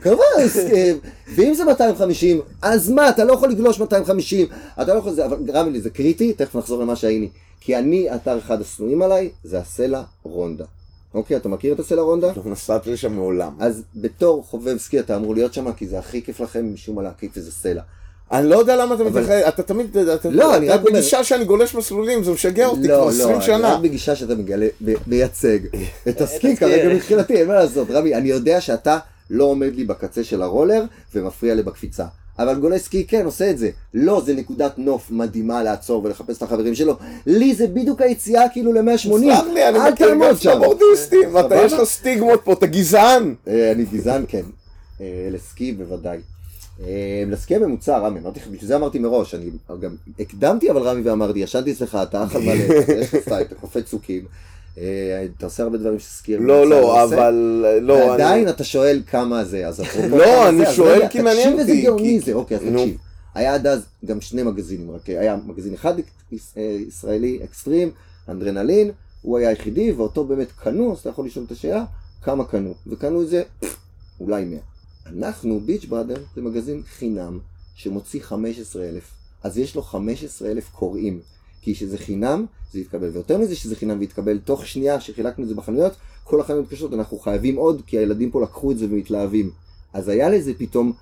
כמה skier? ואם זה 250, אז מה, אתה לא יכול לגלוש 250, אתה לא יכול זה, אבל רמי לי, זה קריטי, תכף נחזור למה שהיינו. כי אני, אתר אחד השנואים עליי, זה הסלה רונדה. אוקיי, אתה מכיר את הסלה רונדה? לא נסעתי לשם מעולם. אז בתור חובב סקי אתה אמור להיות שם, כי זה הכי כיף לכם משום מה להקיף איזה סלע. אני לא יודע למה אתה אבל- מתייחס, אתה תמיד, אתה- לא, אני אתה רק אומר- בגישה שאני גולש מסלולים, זה משגע אותי לא, כבר לא, 20 אני שנה. רק בגישה שאתה מגלה, ב- מייצג את הסקי הסקי. כרגע מבחינתי, אין מה לעשות. רמי, אני יודע שאתה לא עומד לי בקצה של הרולר ומפריע לי בקפיצה. אבל גולש סקי כן עושה את זה. לא, זה נקודת נוף מדהימה לעצור ולחפש את החברים שלו. לי זה בדיוק היציאה כאילו ל-180. סלח לי, אני מכיר גם. סנובורדיסטים, אתה? יש לך סטיגמות פה, אתה גזען. אה, אני גזען, כן. אה, לסקי בוודאי. אה, לשקיע ממוצע, רמי, אמרתי לך, בשביל זה אמרתי מראש, אני גם הקדמתי אבל רמי ואמרתי, ישנתי אצלך, אתה אכל מלא, יש לך סטייל, אתה קופץ צוקים, אה, אתה עושה הרבה דברים שסקיע לא, לא, אבל... לא, ועדיין אתה שואל כמה זה, אז אפרופו לא, אני שואל רגע, כי מעניין תקשיב איזה אותי, גאוני זה, אוקיי, אז. תקשיב. היה עד אז גם שני מגזינים, רק היה מגזין אחד יש- אה, ישראלי, אקסטרים, אנדרנלין, הוא היה היחידי, ואותו באמת קנו, אז אתה יכול לשאול את השאלה, כמה קנו, וקנו את זה אולי 100. אנחנו, Beach Brother, זה מגזין חינם, שמוציא 15,000, אז יש לו 15,000 קוראים, כי שזה חינם, זה יתקבל, ויותר מזה שזה חינם ויתקבל, תוך שנייה שחילקנו את זה בחנויות, כל החנויות קשות, אנחנו חייבים עוד, כי הילדים פה לקחו את זה ומתלהבים. אז היה לזה פתאום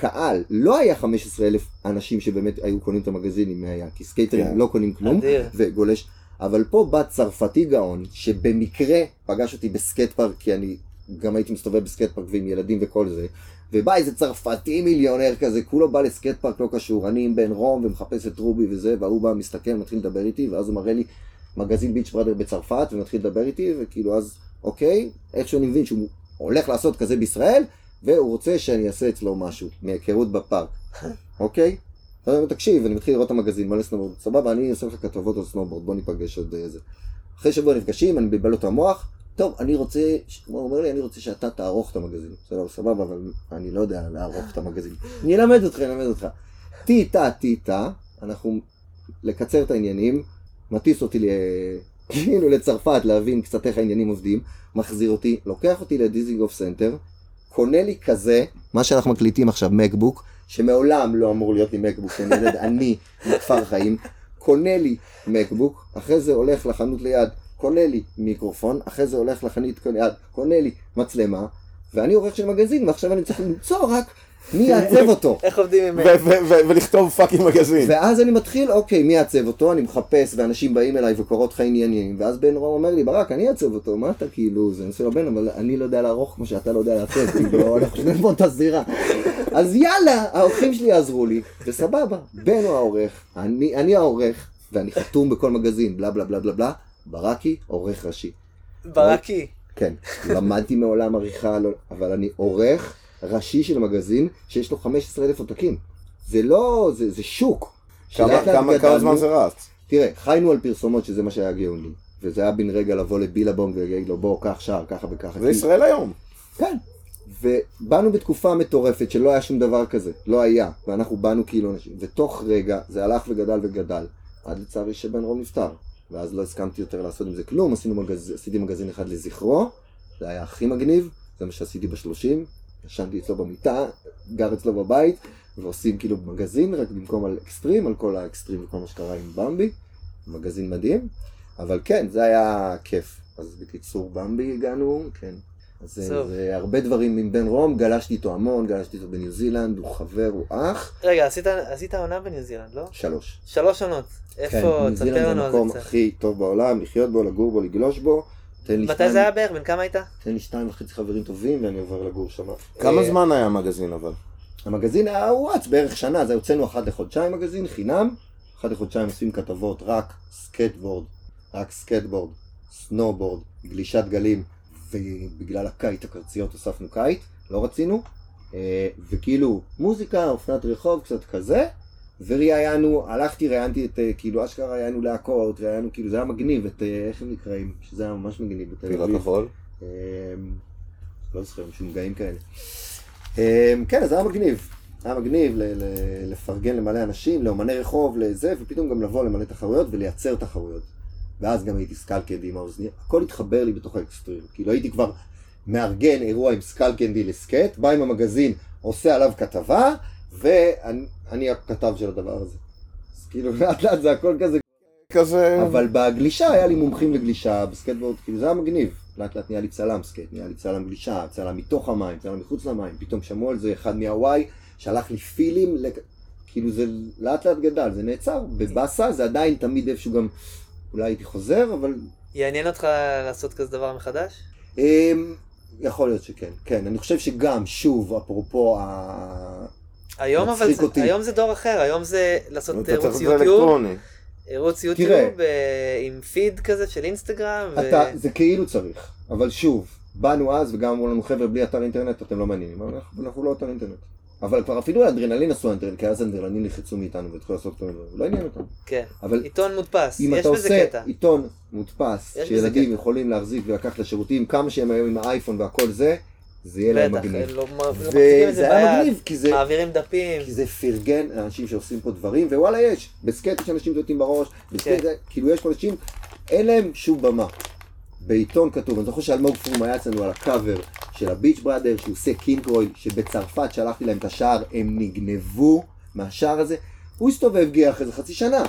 קהל, לא היה 15,000 אנשים שבאמת היו קונים את המגזינים, היה, כי סקייטרים כן. לא קונים כלום, אדיר. וגולש, אבל פה בא צרפתי גאון, שבמקרה פגש אותי בסקייט פארק, כי אני גם הייתי מסתובב בסקייט פארק ועם ילדים וכל זה, ובא איזה צרפתי מיליונר כזה, כולו בא לסקייט פארק לא קשור, אני עם בן רום ומחפש את רובי וזה, וההוא בא מסתכל, מתחיל לדבר איתי, ואז הוא מראה לי מגזין Beach Brother בצרפת, ומתחיל לדבר איתי, וכאילו אז, אוקיי, איכשהו אני מבין שהוא הולך לעשות כזה בישראל, והוא רוצה שאני אעשה אצלו משהו, מהיכרות בפארק, אוקיי? תקשיב, אני מתחיל לראות את המגזין, מלא סנובורד, סבבה, אני עושה לך כתבות על סנובורד, בוא ניפגש עוד איזה. אחרי שבוע נפגשים, אני מבלבל לו את המוח, טוב, אני רוצה, הוא אומר לי, אני רוצה שאתה תערוך את המגזין. בסדר, סבבה, אבל אני לא יודע לערוך את המגזין. אני אלמד אותך, אני אלמד אותך. טיטה, טיטה, אנחנו, לקצר את העניינים, מטיס אותי. כאילו לצרפת להבין קצת איך העניינים עובדים, מחזיר אותי, לוקח אותי לדיזינגוף סנטר, קונה לי כזה, מה שאנחנו מקליטים עכשיו, MacBook, שמעולם לא אמור להיות לי MacBook, אני ילד עני מכפר חיים, קונה לי MacBook, אחרי זה הולך לחנות ליד, קונה לי מיקרופון, אחרי זה הולך לחנות ליד, קונה לי מצלמה, ואני עורך של מגזין, ועכשיו אני צריך למצוא רק מי יעצב אותו. איך עובדים עם... ולכתוב fucking מגזין. ואז אני מתחיל, אוקיי, מי יעצב אותו? אני מחפש, ואנשים באים אליי וקורות לך עניינים, ואז בן רום אומר לי, ברק, אני אעצב אותו, מה אתה כאילו, זה נושא לבן, אבל אני לא יודע לערוך כמו שאתה לא יודע לעצב, כאילו, אנחנו שנינו באותה זירה. אז יאללה, האורחים שלי יעזרו לי, וסבבה, בן הוא העורך, אני, אני העורך, ואני חתום בכל מגזין, בלה בלה בלה בלה בלה, ברקי, עורך ראשי. ברקי. כן, למדתי מעולם עריכה, לא, אבל אני עורך ראשי של מגזין שיש לו 15,000 עותקים. זה לא, זה, זה שוק. כמה- כמה- כמה. זמן זה רץ? תראה, חיינו על פרסומות שזה מה שהיה גאוני. וזה היה בן רגע לבוא לבילבום ולהגיד לו בוא, קח שער, ככה וככה. זה כי- ישראל היום. כן. ובאנו בתקופה מטורפת שלא היה שום דבר כזה, לא היה, ואנחנו באנו כאילו אנשים, ותוך רגע זה הלך וגדל וגדל, עד לצערי שבן רום נפטר, ואז לא הסכמתי יותר לעשות עם זה כלום, עשינו מגז... עשיתי מגזין אחד לזכרו, זה היה הכי מגניב, זה מה שעשיתי בשלושים, ישנתי אצלו במיטה, גר אצלו בבית, ועושים כאילו מגזין, רק במקום על אקסטרים, על כל האקסטרים וכל מה שקרה עם במבי, מגזין מדהים, אבל כן, זה היה כיף. אז בקיצור, במבי הגענו, כן. אז זה, טוב. זה הרבה דברים עם בן רום, גלשתי איתו המון, גלשתי איתו בניו זילנד, הוא חבר, הוא אח. רגע, עשית- עשית עונה בניו זילנד, לא? שלוש. שלוש עונות. כן, איפה? זילנד תספר זה לנו על המקום זה קצת. הכי טוב בעולם, לחיות בו, לגור בו, לגלוש בו. תן לי מתי שניים- זה היה בערך? בן כמה היית? תן לי שתיים וחצי חברים טובים ואני עובר לגור שם. כמה אה, זמן היה המגזין אבל? המגזין היה הוא רץ בערך שנה, אז הוצאנו אחת לחודשיים מגזין, חינם. אחת לחודשיים עושים כתבות רק סקייטבורד, רק סקייטבורד, סנובורד, גלישת גלים, ובגלל הקייט הקרציות הוספנו קייט, לא רצינו. אה, וכאילו מוזיקה, אופנת רחוב, קצת כזה. וראיינו, הלכתי, ראיינתי את, אה, כאילו אשכרה ראיינו להקות, ראיינו, כאילו זה היה מגניב, את, אה, איך הם נקראים? שזה היה ממש מגניב בתל אביב. כחול? אמ, לא זוכר, משוגעים כאלה. אמ, כן, זה היה מגניב. היה מגניב ל- ל- לפרגן למלא אנשים, לאומני רחוב, לזה, ופתאום גם לבוא למלא תחרויות ולייצר תחרויות. ואז גם הייתי Skullcandy עם האוזניה, הכל התחבר לי בתוך האקסטרים. כאילו הייתי כבר מארגן אירוע עם Skullcandy לסקייט, בא עם המגזין, עושה עליו כתבה, ואני אני הכתב של הדבר הזה. אז כאילו לאט לאט זה הכל כזה כזה... אבל בגלישה היה לי מומחים לגלישה, בסקייטבורד, כאילו זה היה מגניב. לאט לאט נהיה לי צלם סקייט, נהיה לי צלם גלישה, צלם מתוך המים, צלם מחוץ למים, פתאום שמעו על זה אחד מהוואי, שלח לי פילים, לק... כאילו זה לאט לאט גדל, זה נעצר, בבאסה זה עדיין תמיד איפשהו גם, אולי הייתי חוזר, אבל יעניין אותך לעשות כזה דבר מחדש? אמ, יכול להיות שכן, כן, אני חושב שגם, שוב, אפרופו ה... היום אבל, זה- אותי. היום זה דור אחר, היום זה לעשות אתה צריך ערוץ את זה יוטיוב, אלקטרוני. ערוץ. יוטיוב עם פיד כזה של אינסטגרם, ו- אתה, זה כאילו צריך, אבל שוב, באנו אז וגם אמרו לנו חבר'ה בלי אתר אינטרנט אתם לא מעניינים, אנחנו, אנחנו לא אתר אינטרנט. אבל כבר אפילו האדרנלין עשו אדרנלין, כי אז האדרנלין נלחצו מאיתנו והתחילו לעשות כל מיני דברים, לא עניין אותם. כן. אבל עיתון מודפס, אם יש אתה בזה עושה קטע. עיתון מודפס, יש בזה שילדים קטע. יכולים להחזיק ולקחת לשירותים, כמה שהם היום עם האייפון והכל זה, זה יהיה להם בטח, מגניב. לא לא מחזיקים את זה ביד, מגניב, כי זה, מעבירים דפים. כי זה פרגן לאנשים שעושים פה דברים, ווואלה יש, בסקייט יש אנשים דותים בראש, כן. זה, כאילו יש פה אנשים, אין להם שום במה. בעיתון כתוב, אני זוכר שאלמוג פרום היה אצלנו על הקאבר של הביץ' בראדר, שהוא עושה קינקרוי, שבצרפת שלחתי להם את השער, הם נגנבו מהשער הזה, הוא הסתובב גיח אחרי זה חצי שנה.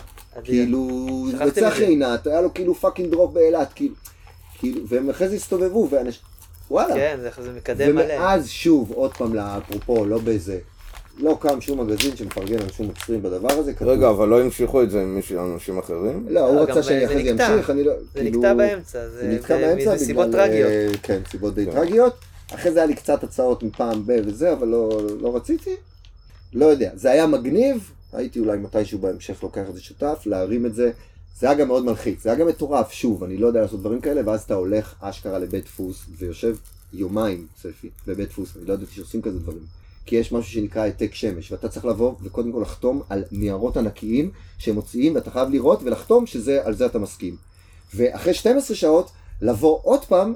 כאילו, שכחתי בצח מזה. עינת, היה לו כאילו פאקינג דרופ באילת, כאילו, כאילו, והם אחרי זה הסתובבו, ואנשים, וואלה. כן, זה- מקדם מלא. ומאז שוב, עוד פעם, לאפרופו, לא באיזה, לא קם שום מגזין שמפרגן על שום מצרים בדבר הזה, כתוב. רגע, אבל לא המשיכו את זה עם מישהו- אנשים אחרים? לא, הוא לא, רצה שאני זה אחרי זה נקטע. אמשיך, אני לא, זה כאילו, נקטע באמצע, זה זה זה- באמצע, סיבות בגלל, טרגיות. אה, כן, סיבות די כן. טרגיות. אחרי זה היה לי קצת הצעות מפעם ב וזה, אבל לא, לא רציתי. לא יודע, זה היה מגניב, הייתי אולי מתישהו בהמשך לוקח את זה שותף, להרים את זה. זה היה גם מאוד מלחיץ, זה היה גם מטורף, שוב, אני לא יודע לעשות דברים כאלה, ואז אתה הולך אשכרה לבית דפוס, ויושב יומיים, צפי, בבית דפוס, אני לא ידעתי שעושים כזה דברים. כי יש משהו שנקרא העתק שמש, ואתה צריך לבוא וקודם כל לחתום על ניירות ענקיים שהם מוציאים, ואתה חייב לראות ולחתום שעל זה אתה מסכים. ואחרי 12 שעות, לבוא עוד פעם,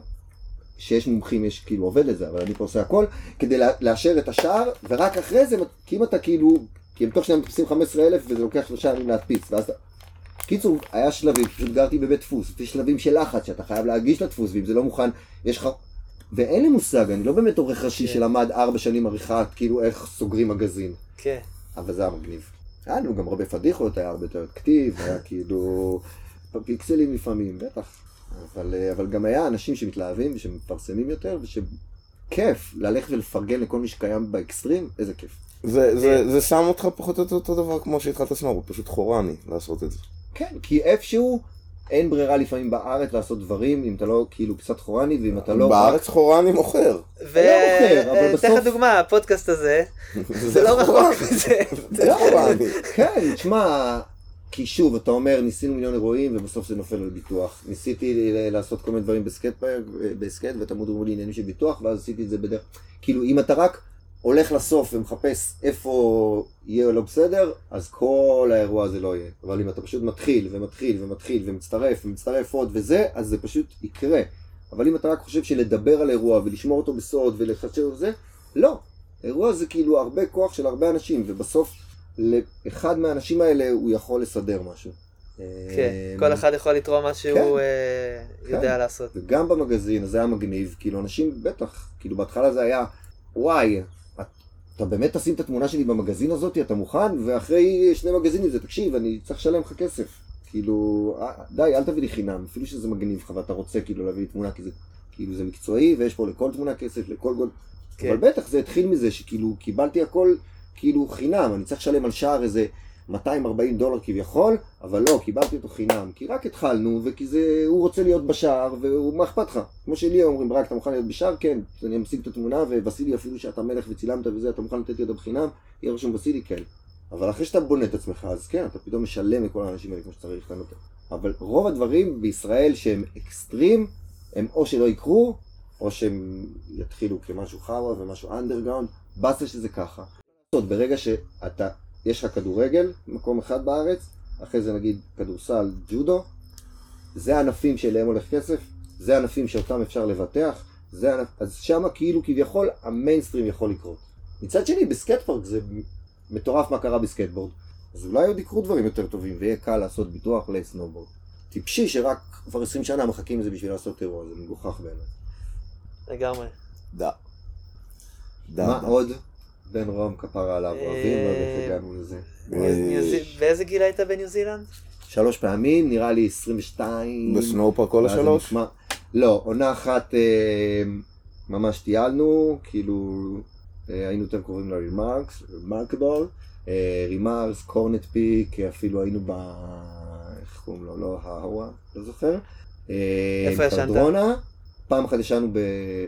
שיש מומחים, יש כאילו עובד לזה, אבל אני פה עושה הכל, כדי לאשר את השער, ורק אחרי זה, כי אם אתה כאילו, כי הם תוך שניה מדפיסים 15,000 וזה לוקח שלושה ימים להדפיס, ואז אתה... קיצור, היה שלבים, פשוט גרתי בבית דפוס, יש שלבים של לחץ, שאתה חייב להגיש לדפוס, ואם זה לא מוכן, יש לך... ואין לי מושג, אני לא באמת עורך ראשי כן. שלמד ארבע שנים עריכה, כאילו איך סוגרים מגזין. כן. אבל זה היה מגניב. היה לנו גם הרבה פדיחות, היה הרבה יותר כתיב, היה כאילו פיקסלים לפעמים, בטח. אבל, אה, אבל גם היה אנשים שמתלהבים ושמפרסמים יותר, ושכיף ללכת ולפרגן לכל מי שקיים באקסטרים, איזה כיף. זה, זה, זה שם אותך פחות או יותר אותו דבר כמו שהתחלת סנורוד, פשוט חורני לעשות את זה. כן, כי איפשהו אין ברירה לפעמים בארץ לעשות דברים, אם אתה לא כאילו קצת חורני, ואם אתה לא... בארץ חורני מוכר. מוכר, אבל בסוף- לך דוגמה, הפודקאסט הזה, זה לא רחוק מזה. זה חורני. כן, תשמע, כי שוב, אתה אומר, ניסינו מיליון אירועים, ובסוף זה נופל על ביטוח. ניסיתי לעשות כל מיני דברים בסקייט בסקייט, ותמוד אמרו לי עניינים של ביטוח, ואז עשיתי את זה בדרך... כאילו, אם אתה רק הולך לסוף ומחפש איפה יהיה לא בסדר, אז כל האירוע הזה לא יהיה. אבל אם אתה פשוט מתחיל, ומתחיל, ומתחיל, ומצטרף, ומצטרף עוד וזה, אז זה פשוט יקרה. אבל אם אתה רק חושב שלדבר על אירוע, ולשמור אותו בסוד, ולחשב וזה, לא. אירוע זה כאילו הרבה כוח של הרבה אנשים, ובסוף לאחד מהאנשים האלה הוא יכול לסדר משהו. כן, אה, כל אחד יכול לתרום מה שהוא כן. אה, כן. יודע לעשות. וגם במגזין, זה היה מגניב, כאילו אנשים, בטח, כאילו בהתחלה זה היה, וואי, אתה באמת תשים את התמונה שלי במגזין הזאת, אתה מוכן? ואחרי שני מגזינים זה, תקשיב, אני צריך לשלם לך כסף. כאילו, אה, די, אל תביא לי חינם, אפילו שזה מגניב לך ואתה רוצה כאילו להביא לי תמונה, כי זה, כאילו זה מקצועי, ויש פה לכל תמונה כסף, לכל גול. כן. אבל בטח זה התחיל מזה שכאילו קיבלתי הכל כאילו חינם, אני צריך לשלם על שער איזה 240 דולר כביכול, אבל לא, קיבלתי אותו חינם, כי רק התחלנו, וכי זה, הוא רוצה להיות בשער, ומה אכפת לך? כמו שלי אומרים, ברק, אתה מוכן להיות בשער? כן, אני אמשיג את התמונה, ובסילי אפילו שאתה מלך וצילמת וזה, אתה מוכן לתת לי אותה בחינם? יהיה רשום בסילי, כן. אבל אחרי שאתה בונה את עצמך, אז כן, אתה פתאום משלם לכל האנשים האלה כמו שצריך לענות. אבל רוב הדברים בישראל שהם אקסטרים, הם או שלא יקרו, או שהם יתחילו כמשהו חרא ומשהו אנדרגאונד, באסה שזה ככה. ברגע שאתה, יש לך כדורגל, מקום אחד בארץ, אחרי זה נגיד כדורסל, ג'ודו, זה הענפים שאליהם הולך כסף, זה הענפים שאותם אפשר לבטח, זה ענפ... אז שמה כאילו כביכול המיינסטרים יכול לקרות. מצד שני, בסקייט פארק זה מטורף מה קרה בסקייטבורד. אז אולי עוד יקרו דברים יותר טובים, ויהיה קל לעשות ביטוח לסנובורד. טיפשי שרק כבר 20 שנה מחכים לזה בשביל לעשות אירוע, זה מגוחך בעיניי. לגמרי. דה. דה. מה דה. עוד? בן רום כפרה עליו, אוהבים, לא יודע איך הגענו לזה. באיזה גיל היית בניו זילנד? שלוש פעמים, נראה לי 22. ב Snow Park כל השלוש? לא, עונה אחת אה, ממש טיילנו, כאילו אה, היינו יותר קרובים ל Remarks, Remarkable, Remarks, Coronet Peak, אפילו היינו ב... איך קוראים לו? לא ההווה, לא זוכר. אה, איפה ישנת? פעם אחת ישנו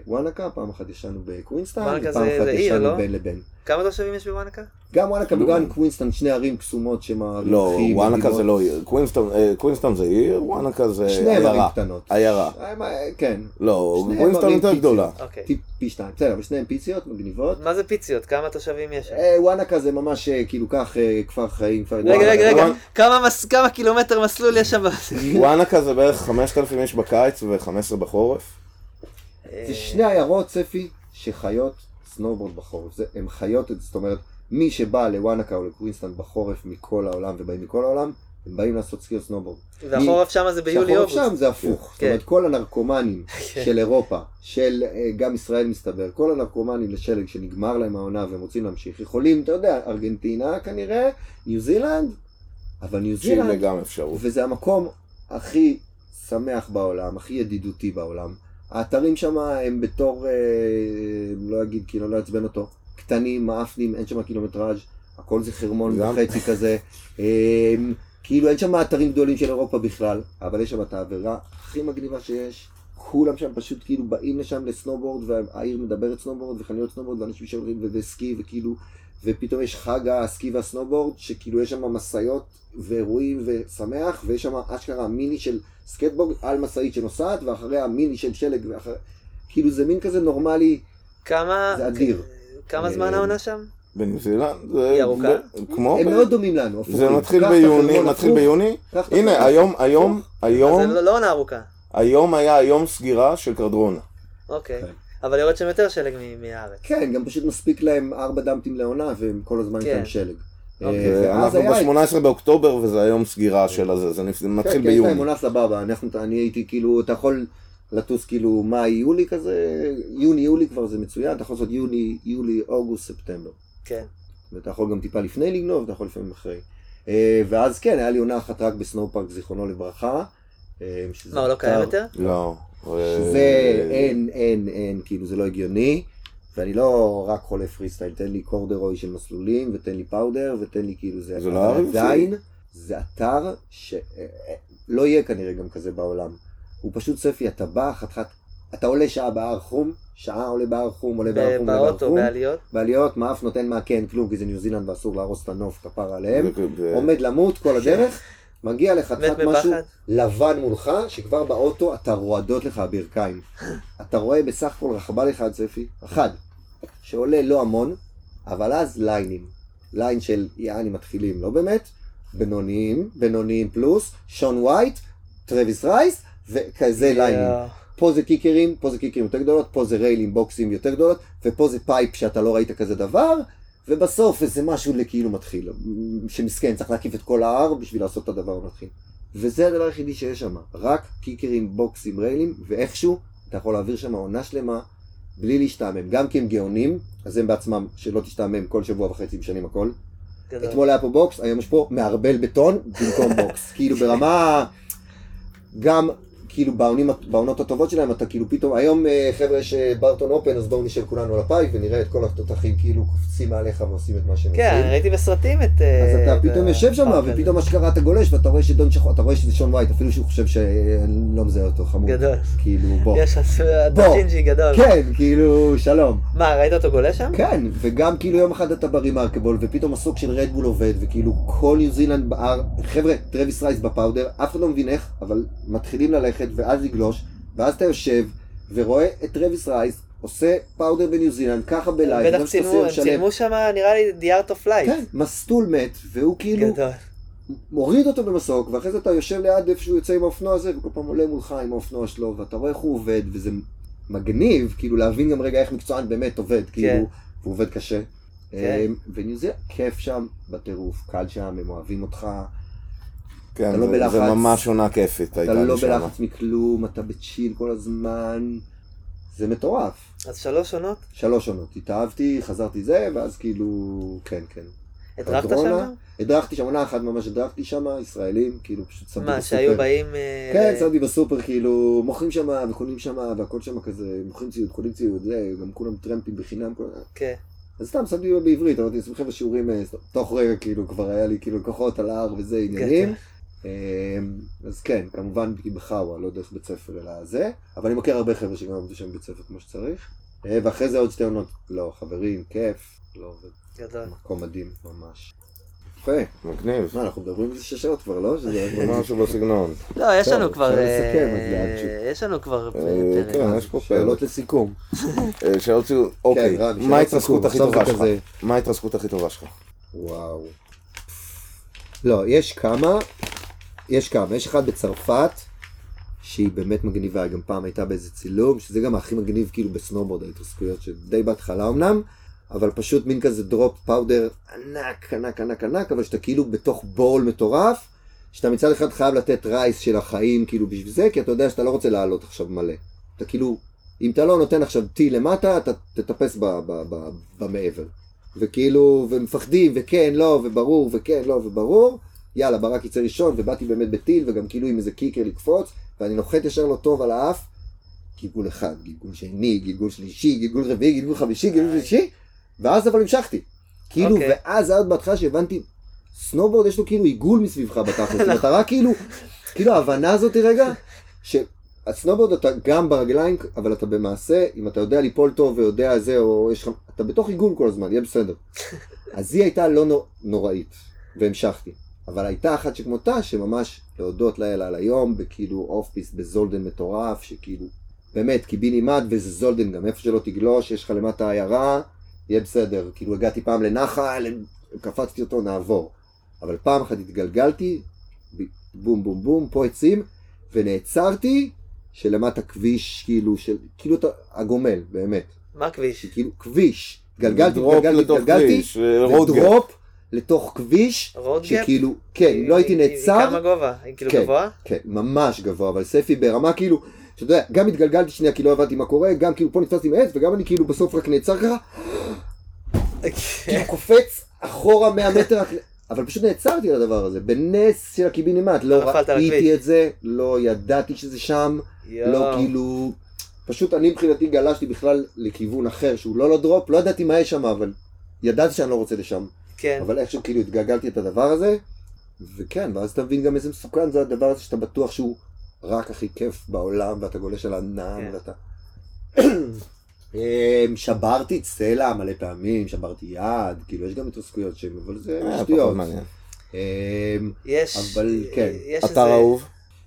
בוואנקה, פעם אחת ישנו בקווינסטאון, וואנקה ופעם אחת ישנו לא? בין לבין. כמה תושבים יש בוואנקה? גם וואנקה. וגם קווינסטון, שני ערים קסומות שמעריכים. לא, וואנקה. זה לא עיר. קווינסטון- אה, זה עיר, וואנקה זה שניהם ערים עיירה. קטנות. עיירה. אה, מה, כן, לא, קווינסטון ערים יותר. גדולה. אוקיי. פי שתיים. בסדר, אבל שניהם פיציות, מגניבות. מה זה פיציות? כמה תושבים יש שם? אה, וואנקה זה ממש אה, כאילו כך אה, כפר חיים, כפר... רגע. רגע, רגע, וואן- כמה מס- כמה קילומטר מסלול יש שם? וואנקה זה בערך 5,000 איש בקיץ ו-15 בחורף. זה שני עיירות, צפי, שחיות סנובורד בחורף. זה, הם חיות את זה, זאת אומרת, מי שבא לוואנקה או לקווינסטון בחורף מכל העולם, ובאים מכל העולם, הם באים לעשות סקי וסנובורד. והחורף שם זה ביולי שהחורף. שם זה הפוך. זאת כן. אומרת, כל הנרקומנים כן. של אירופה, של אה, גם ישראל מסתבר, כל הנרקומנים לשלג שנגמר להם העונה והם רוצים להמשיך, יכולים, אתה יודע, ארגנטינה כנראה, ניו זילנד, אבל ניו זילנד. וזה המקום הכי שמח בעולם, הכי ידידותי בעולם. האתרים שם הם בתור, אה, לא אגיד, כאילו, לא אעצבן אותו, קטנים, מאפנים, אין שם קילומטראז', הכל זה חרמון. וחצי כזה. אה, כאילו אין שם אתרים גדולים של אירופה בכלל, אבל יש שם את האווירה הכי מגניבה שיש. כולם שם פשוט כאילו באים לשם לסנובורד, והעיר מדברת סנובורד וחנויות סנובורד, ואנשים שהולכים וסקי, וכאילו, ופתאום יש חג הסקי והסנובורד, שכאילו יש שם משאיות ואירועים ושמח, ויש שם אשכרה מיני של סקייטבורד על משאית שנוסעת, ואחריה מיני של שלג, ואחר... כאילו זה מין כזה נורמלי, כמה... זה אדיר. כמה זמן העונה שם? בניו זילנד זה... היא ארוכה? ב- כמו... הם מאוד דומים לנו, הפוכים. זה מתחיל ביוני, מתחיל ביוני. הנה, היום. היום, היום, זה לא- לא עונה ארוכה. היום היה יום סגירה של קרדרונה. אוקיי. כן. אבל יורד שם יותר שלג מהארץ. כן, גם פשוט מספיק להם ארבע דמפטים לעונה, והם כל הזמן כן. איתם שלג. אוקיי. אה, ואז אנחנו היה... ב-18 באוקטובר וזה היום סגירה של הזה, זה זה מתחיל כן, כן, יש להם ביוני. עונה סבבה, אנחנו, אני הייתי כאילו, אתה יכול לטוס כאילו מאי, יולי כזה, יוני, יולי כבר זה מצוין, אתה יכול לעשות יוני, יולי, אוגוסט, ספטמבר. כן. ואתה יכול גם טיפה לפני לגנוב, אתה יכול לפעמים אחרי. אה, ואז כן, היה לי עונה אחת רק בסנואו פארק, זיכרונו לברכה. אה, מה, הוא לא קיים יותר? לא. שזה אה, אין, אין, אין, כאילו זה לא הגיוני. ואני לא רק חולה פרי סטייל, תן לי קורדרוי של מסלולים, ותן לי פאודר, ותן לי כאילו זה... זה לא. עדיין, זה אתר שלא יהיה כנראה גם כזה בעולם. הוא פשוט צפי, אתה בא, חתיכת... אתה עולה שעה בהר חום, שעה עולה בהר חום, עולה בהר חום, באוטו. בעליות. בעליות, מאף נותן מה כן, כלום, כי זה ניו זילנד ואסור להרוס את הנוף, כפרה עליהם. עומד למות כל הדרך, מגיע קצת משהו. לבן מולך, שכבר באוטו אתה רועדות לך הברכיים. אתה רואה בסך הכל רכבל אחד צפי, אחד, שעולה לא המון, אבל אז ליינים. line של יעני מתחילים, לא באמת, בינוניים, בינוניים פלוס, שון וייט, טרוויס רייס, וכזה ליינים. יואו. פה זה קיקרים, פה זה קיקרים יותר גדולות, פה זה ריילים בוקסים יותר גדולות, ופה זה pipe שאתה לא ראית כזה דבר, ובסוף איזה משהו לכאילו מתחיל, שמסכן, צריך להקיף את כל ההר בשביל לעשות את הדבר המתחיל. וזה הדבר היחידי שיש שם, רק קיקרים, בוקסים, ריילים, ואיכשהו אתה יכול להעביר שם עונה שלמה בלי להשתעמם, גם כי הם גאונים, אז הם בעצמם, שלא תשתעמם כל שבוע וחצי משנים הכל. גדול. אתמול היה פה box, היום יש פה מערבל בטון במקום box. כאילו ברמה, גם כאילו בעונים, בעונות הטובות שלהם, אתה כאילו פתאום, היום אה, חבר'ה יש Burton Open, אז בואו נשב כולנו על ה pipe ונראה את כל התותחים כאילו קופצים מעליך ועושים את מה שהם כן, עושים. ראיתי בסרטים את... אז אה, אתה את פתאום יושב שם. ופתאום אשכרה אתה גולש, ואתה רואה שדון שחור, אתה רואה שזה שון וייט, אפילו שהוא חושב שאני לא מזהה אותו, חמוד. גדול. כאילו, בוא. יש לך בוא. ג'ינג'י גדול. כן, כאילו, שלום. מה, ראית אותו גולה שם? כן, וגם כאילו יום אחד אתה ברימרקבול, ופתאום המסוק של רדבול עובד, וכאילו כל ניו זילנד בהר, חבר'ה, טרוויס רייס ב powder, אף אחד לא מבין איך, אבל מתחילים ללכת, ואז לגלוש, ואז אתה יושב, ורואה את טרוויס רייס, עושה powder בניו זילנד, ככה ב live, בטח צילמו, הם. צילמו שם נראה לי The Art of Flight. כן, מסטול מת, והוא כאילו גדול. מוריד אותו במסוק, ואחרי זה אתה יושב ליד איפה שהוא יוצא עם האופנוע הזה, וכל פעם עולה מולך עם האופנוע שלו, ואתה רואה איך הוא עובד, וזה מגניב, כאילו להבין גם רגע איך מקצוען באמת עובד, כאילו, והוא עובד קשה. כן. אמ, וניו זילנד, כיף שם בטירוף, קל שם, הם אוהבים אותך, כן, אתה לא זה- בלחץ. זה ממש עונה כיפית אתה הייתה לא לי שם. בלחץ מכלום, אתה בצ'יל כל הזמן, זה מטורף. אז שלוש עונות? שלוש עונות, התאהבתי, חזרתי זה, ואז כאילו, כן, כן. הדרכת שם? הדרכתי שם, עונה אחת ממש הדרכתי שם, ישראלים, כאילו פשוט שמתי מה, בסופר. שהיו באים... אה, כן, ל- שמתי בסופר, כאילו, מוכרים שם וקונים שם והכל שם כזה, מוכרים ציוד, קונים ציוד, זה, גם כולם טרמפים בחינם, כל... כן. אז סתם שמתי בעברית, אמרתי, עושים חבר'ה שיעורים, אה, תוך רגע כאילו כבר היה לי כאילו לקוחות על ההר וזה עניינים. כן. אמ, אז כן, כמובן בחאווה, לא דרך בית ספר אלא זה, אבל אני מכיר הרבה חבר'ה שגם עבדו שם בבית ספר כמו שצריך. אה, ואחרי זה עוד שתי עונות, לא, חברים, כיף, לא עובד, גדול. מקום מדהים, ממש. יפה. מגניב. מה, אנחנו מדברים איזה שש שעות כבר, לא? שזה משהו בסגנון. לא, יש לנו כבר... אפשר לסכם, אז אה, יש לנו כבר... אה. כן, יש פה שאלות. לסיכום. שאלות ש... אוקיי, רן, מה ההתרסקות הכי סיכום, טובה שלך? זה מה ההתרסקות הכי טובה שלך? וואו. לא, יש כמה, יש כמה, יש אחד בצרפת, שהיא באמת מגניבה, גם פעם הייתה באיזה צילום, שזה גם הכי מגניב כאילו בסנובורד, ההתרסקויות, שדי בהתחלה אמנם, אבל פשוט מין כזה drop powder ענק, ענק, ענק, ענק, אבל שאתה כאילו בתוך bowl מטורף, שאתה מצד אחד חייב לתת race של החיים כאילו בשביל זה, כי אתה יודע שאתה לא רוצה לעלות עכשיו מלא. אתה כאילו, אם אתה לא נותן עכשיו טיל למטה, אתה תטפס במעבר. וכאילו, ומפחדים, וכן, לא, וברור, וכן, לא, וברור, יאללה, ברק יצא ראשון, ובאתי באמת בטיל, וגם כאילו עם איזה kicker לקפוץ, ואני נוחת ישר לא טוב על האף, גלגול אחד, גלגול שני, גלגול שלישי, גלגול רביעי, גלגול חמישי, גלגול שלישי, ואז אבל המשכתי. כאילו, אוקיי. ואז עד בהתחלה שהבנתי, סנובורד יש לו כאילו עיגול מסביבך בתכלס, אם אתה רק כאילו, כאילו ההבנה הזאת רגע, שהסנובורד אתה גם ברגליים, אבל אתה במעשה, אם אתה יודע ליפול טוב ויודע זה, או יש לך, אתה בתוך עיגול כל הזמן, יהיה בסדר. אז היא הייתה לא נו- נוראית, והמשכתי. אבל הייתה אחת שכמותה, שממש להודות לאל על היום, בכאילו off-piste בזולדן מטורף, שכאילו, באמת, קיבינימט וזה זולדן, גם איפה שלא תגלוש, יש לך למטה עיירה, יהיה בסדר. כאילו הגעתי פעם לנחל, קפצתי אותו, נעבור. אבל פעם אחת התגלגלתי, בום בום בום, פה עצים, ונעצרתי, שלמטה כביש, כאילו, של, כאילו אתה, הגומל, באמת. מה הכביש? כאילו, כביש. גלגלתי, גלגלתי, גלגלתי, כביש. ודרופ לתוך כביש, רודגר? שכאילו, כן, אם לא הייתי היא- היא נעצר, כמה גובה? היא כאילו כן. גבוהה? כן, ממש גבוה, אבל ספי ברמה כאילו, שאתה יודע, גם התגלגלתי שנייה כי לא הבנתי מה קורה, גם כאילו פה נתפסתי מעץ, וגם אני כאילו בסוף רק נעצר ככה, כאילו קופץ אחורה 100 מטר, אבל פשוט נעצרתי על הדבר הזה, בנס של הקיבינימט, לא. ראיתי את זה, לא ידעתי שזה שם, לא כאילו, פשוט אני מבחינתי גלשתי בכלל לכיוון אחר, שהוא לא לא דרופ, לא ידעתי מה יש שם, אבל ידעתי שאני לא רוצה לשם. כן. אבל איכשהו כאילו התגלגלתי את הדבר הזה, וכן, ואז אתה מבין גם איזה מסוכן זה הדבר הזה שאתה בטוח שהוא רק הכי כיף בעולם, ואתה גולש על ענן, כן. ואתה... אמ, שברתי צלע מלא פעמים, שברתי יד, כאילו יש גם התרסקויות שהן, אבל זה אה, שטויות. אמ, יש... אבל כן. יש אתר איזה- אהוב?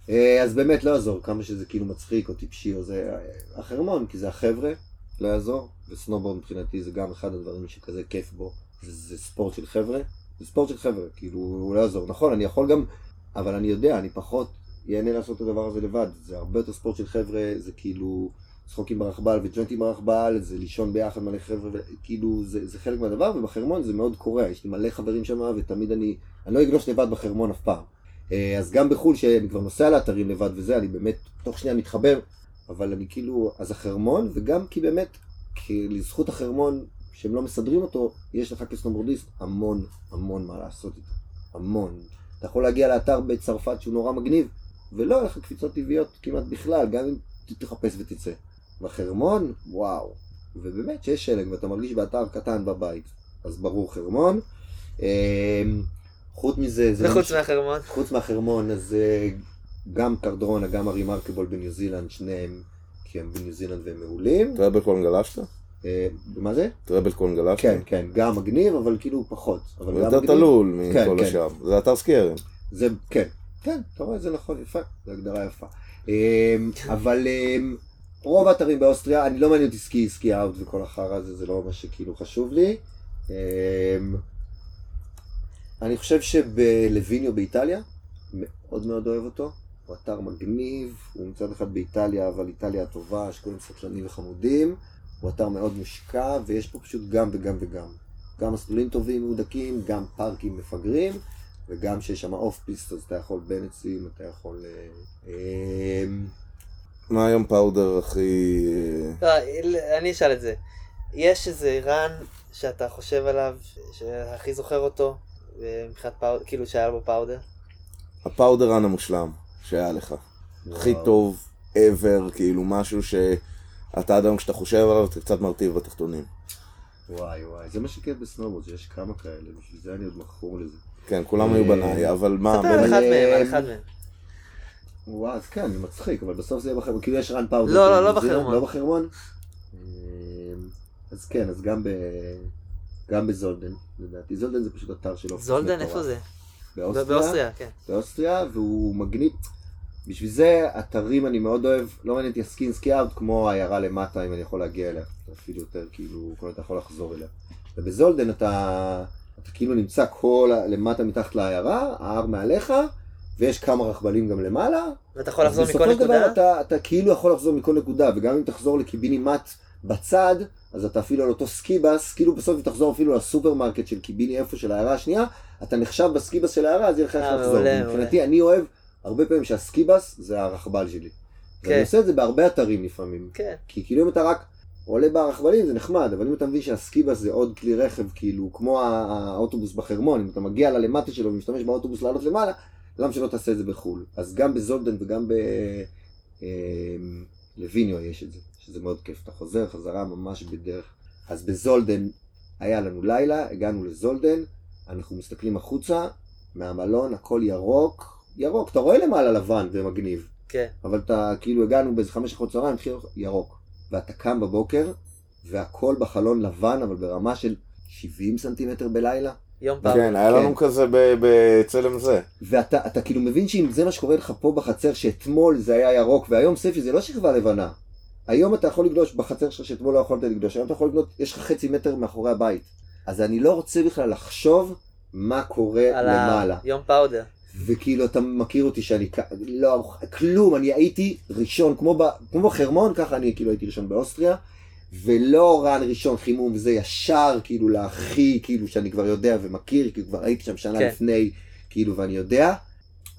אה, אז באמת לא יעזור, כמה שזה כאילו מצחיק או טיפשי או זה, החרמון, כי זה החבר'ה, לא יעזור, וסנובורד מבחינתי זה גם אחד הדברים שכזה כיף בו, זה, ספורט של חבר'ה, זה ספורט של חבר'ה, כאילו הוא לא יעזור, נכון, אני יכול גם, אבל אני יודע, אני פחות ייהנה לעשות את הדבר הזה לבד, זה הרבה יותר ספורט של חבר'ה, זה כאילו צחוקים ברכבל וג'וינטים ברכבל, זה לישון ביחד מלא חבר'ה, כאילו זה, זה חלק מהדבר, ובחרמון זה מאוד קורה, יש לי מלא חברים שם, ותמיד אני, אני לא אגלוש לבד בחרמון אף פעם. אה, אז גם בחו"ל, שאני כבר נוסע לאתרים לבד וזה, אני באמת תוך שנייה מתחבר, אבל אני כאילו, אז החרמון, וגם כי באמת, כי לזכות החרמון, שהם לא מסדרים אותו, יש לך כסנובורדיסט המון המון מה לעשות איתו. המון. אתה יכול להגיע לאתר בצרפת שהוא נורא מגניב, ולא יהיה לך קפיצות טבעיות כמעט בכלל, גם אם תחפש ותצא. בחרמון, וואו. ובאמת שיש שלג ואתה מרגיש באתר קטן בבית, אז ברור חרמון. אה, חוץ מזה, זה וחוץ ממש- מהחרמון. חוץ מהחרמון, אז אה, גם קרדרונה, גם הרימרקבול בניו זילנד, שניהם, כי הם בניו זילנד והם מעולים. טראבלקון גלשת? אה, מה זה? טראבלקון גלשת? כן, כן, גם מגניב, אבל כאילו פחות. אבל גם יותר. תלול כן, מכל כן. השאר. זה אתר סקיירים. זה, כן, כן, אתה רואה, זה נכון, יפה, זו הגדרה יפה. אה, אבל אה, רוב האתרים באוסטריה, אני לא מעניין אותי סקי, סקי אאוט וכל החרא הזה, זה לא מה שכאילו חשוב לי. אה, אני חושב שבלוויניו באיטליה, מאוד מאוד אוהב אותו. הוא אתר מגניב, הוא מצד אחד באיטליה, אבל איטליה הטובה, שכולם סקרנים וחמודים. הוא אתר מאוד מושקע, ויש פה פשוט גם וגם וגם. גם מסלולים טובים מהודקים, גם פארקים מפגרים, וגם שיש שם off-piste, אז אתה יכול בין עצים, אתה יכול... אה, אה, מה היום powder הכי... לא, אני אשאל את זה. יש איזה run שאתה חושב עליו, שהכי זוכר אותו, אה, מבחינת powder, כאילו שהיה בו powder? ה powder run המושלם שהיה לך. הכי. טוב ever, כאילו משהו שאתה עד היום כשאתה חושב עליו אתה קצת מרטיב בתחתונים. וואי וואי, זה מה שכיף בסנובורד, שיש כמה כאלה, בשביל זה אני עוד מכור לזה. כן, כולם היו אה, בניי, אבל מה, ספר על אחד מהם, על אחד מהם. וואו, אז כן, זה מצחיק, אבל בסוף זה יהיה בחרמון, כאילו יש רן פאודר. לא, לא, לא זילנד, בחרמון. לא בחרמון? אה, אז כן, אז גם ב... גם בזולדן, לדעתי. זולדן זה פשוט אתר של אופס זולדן. איפה זה? באוסטריה. באוסטריה, כן. באוסטריה, והוא מגניב. בשביל זה אתרים אני מאוד אוהב, לא מעניין אותי ה ski in ski out, כמו העיירה למטה, אם אני יכול להגיע אליה. אפילו יותר, כאילו, כל אתה יכול לחזור אליה. ובזולדן אתה, אתה כאילו נמצא כל למטה מתחת לעיירה, ההר מעליך, ויש כמה רכבלים גם למעלה. ואתה יכול לחזור מכל בסופו של דבר נקודה? אתה, אתה כאילו יכול לחזור מכל נקודה, וגם אם תחזור לקיבינימט בצד, אז אתה אפילו על אותו ski bus, כאילו בסוף אם תחזור אפילו לסופרמרקט של קיביני איפה של העיירה השנייה, אתה נחשב בסקיבס של העיירה, אז יהיה לך איך אה, לחזור. מבחינתי, אני אוהב הרבה פעמים שהסקיבס זה הרכבל שלי. כן. ואני עושה את זה בהרבה אתרים לפעמים. כן. כי כאילו אם אתה רק עולה ברכבלים זה נחמד, אבל אם אתה מבין שהסקיבס זה עוד כלי רכב, כאילו כמו האוטובוס בחרמון, אם אתה מגיע ללמטה שלו ומשתמש באוטובוס לעלות למעלה, למה שלא תעשה את זה בחו"ל? אז גם בזולדן וגם בלוויניו יש את זה, שזה מאוד כיף. אתה חוזר חזרה ממש בדרך. אז בזולדן היה לנו לילה, הגענו לזולדן, אנחנו מסתכלים החוצה, מהמלון הכל ירוק, ירוק, אתה רואה למעלה לבן ומגניב. כן. אבל אתה, כאילו הגענו באיזה חמש אחרות צהריים, התחיל ירוק. ואתה קם בבוקר, והכל בחלון לבן, אבל ברמה של 70 סנטימטר בלילה. יום פעם. כן, היה לנו כן. כזה ב- בצלם זה. ואתה אתה כאילו מבין שאם זה מה שקורה לך פה בחצר, שאתמול זה היה ירוק, והיום ספי זה לא שכבה לבנה. היום אתה יכול לגלוש בחצר שלך שאתמול לא יכולת לגלוש, היום אתה יכול לגלוש, יש לך חצי מטר מאחורי הבית. אז אני לא רוצה בכלל לחשוב מה קורה על למעלה. ה... יום פאודר. וכאילו אתה מכיר אותי שאני לא כלום אני הייתי ראשון כמו, ב, כמו בחרמון ככה אני כאילו הייתי ראשון באוסטריה ולא רן ראשון חימום וזה ישר כאילו להכי כאילו שאני כבר יודע ומכיר כי כבר הייתי שם שנה כן. לפני כאילו ואני יודע.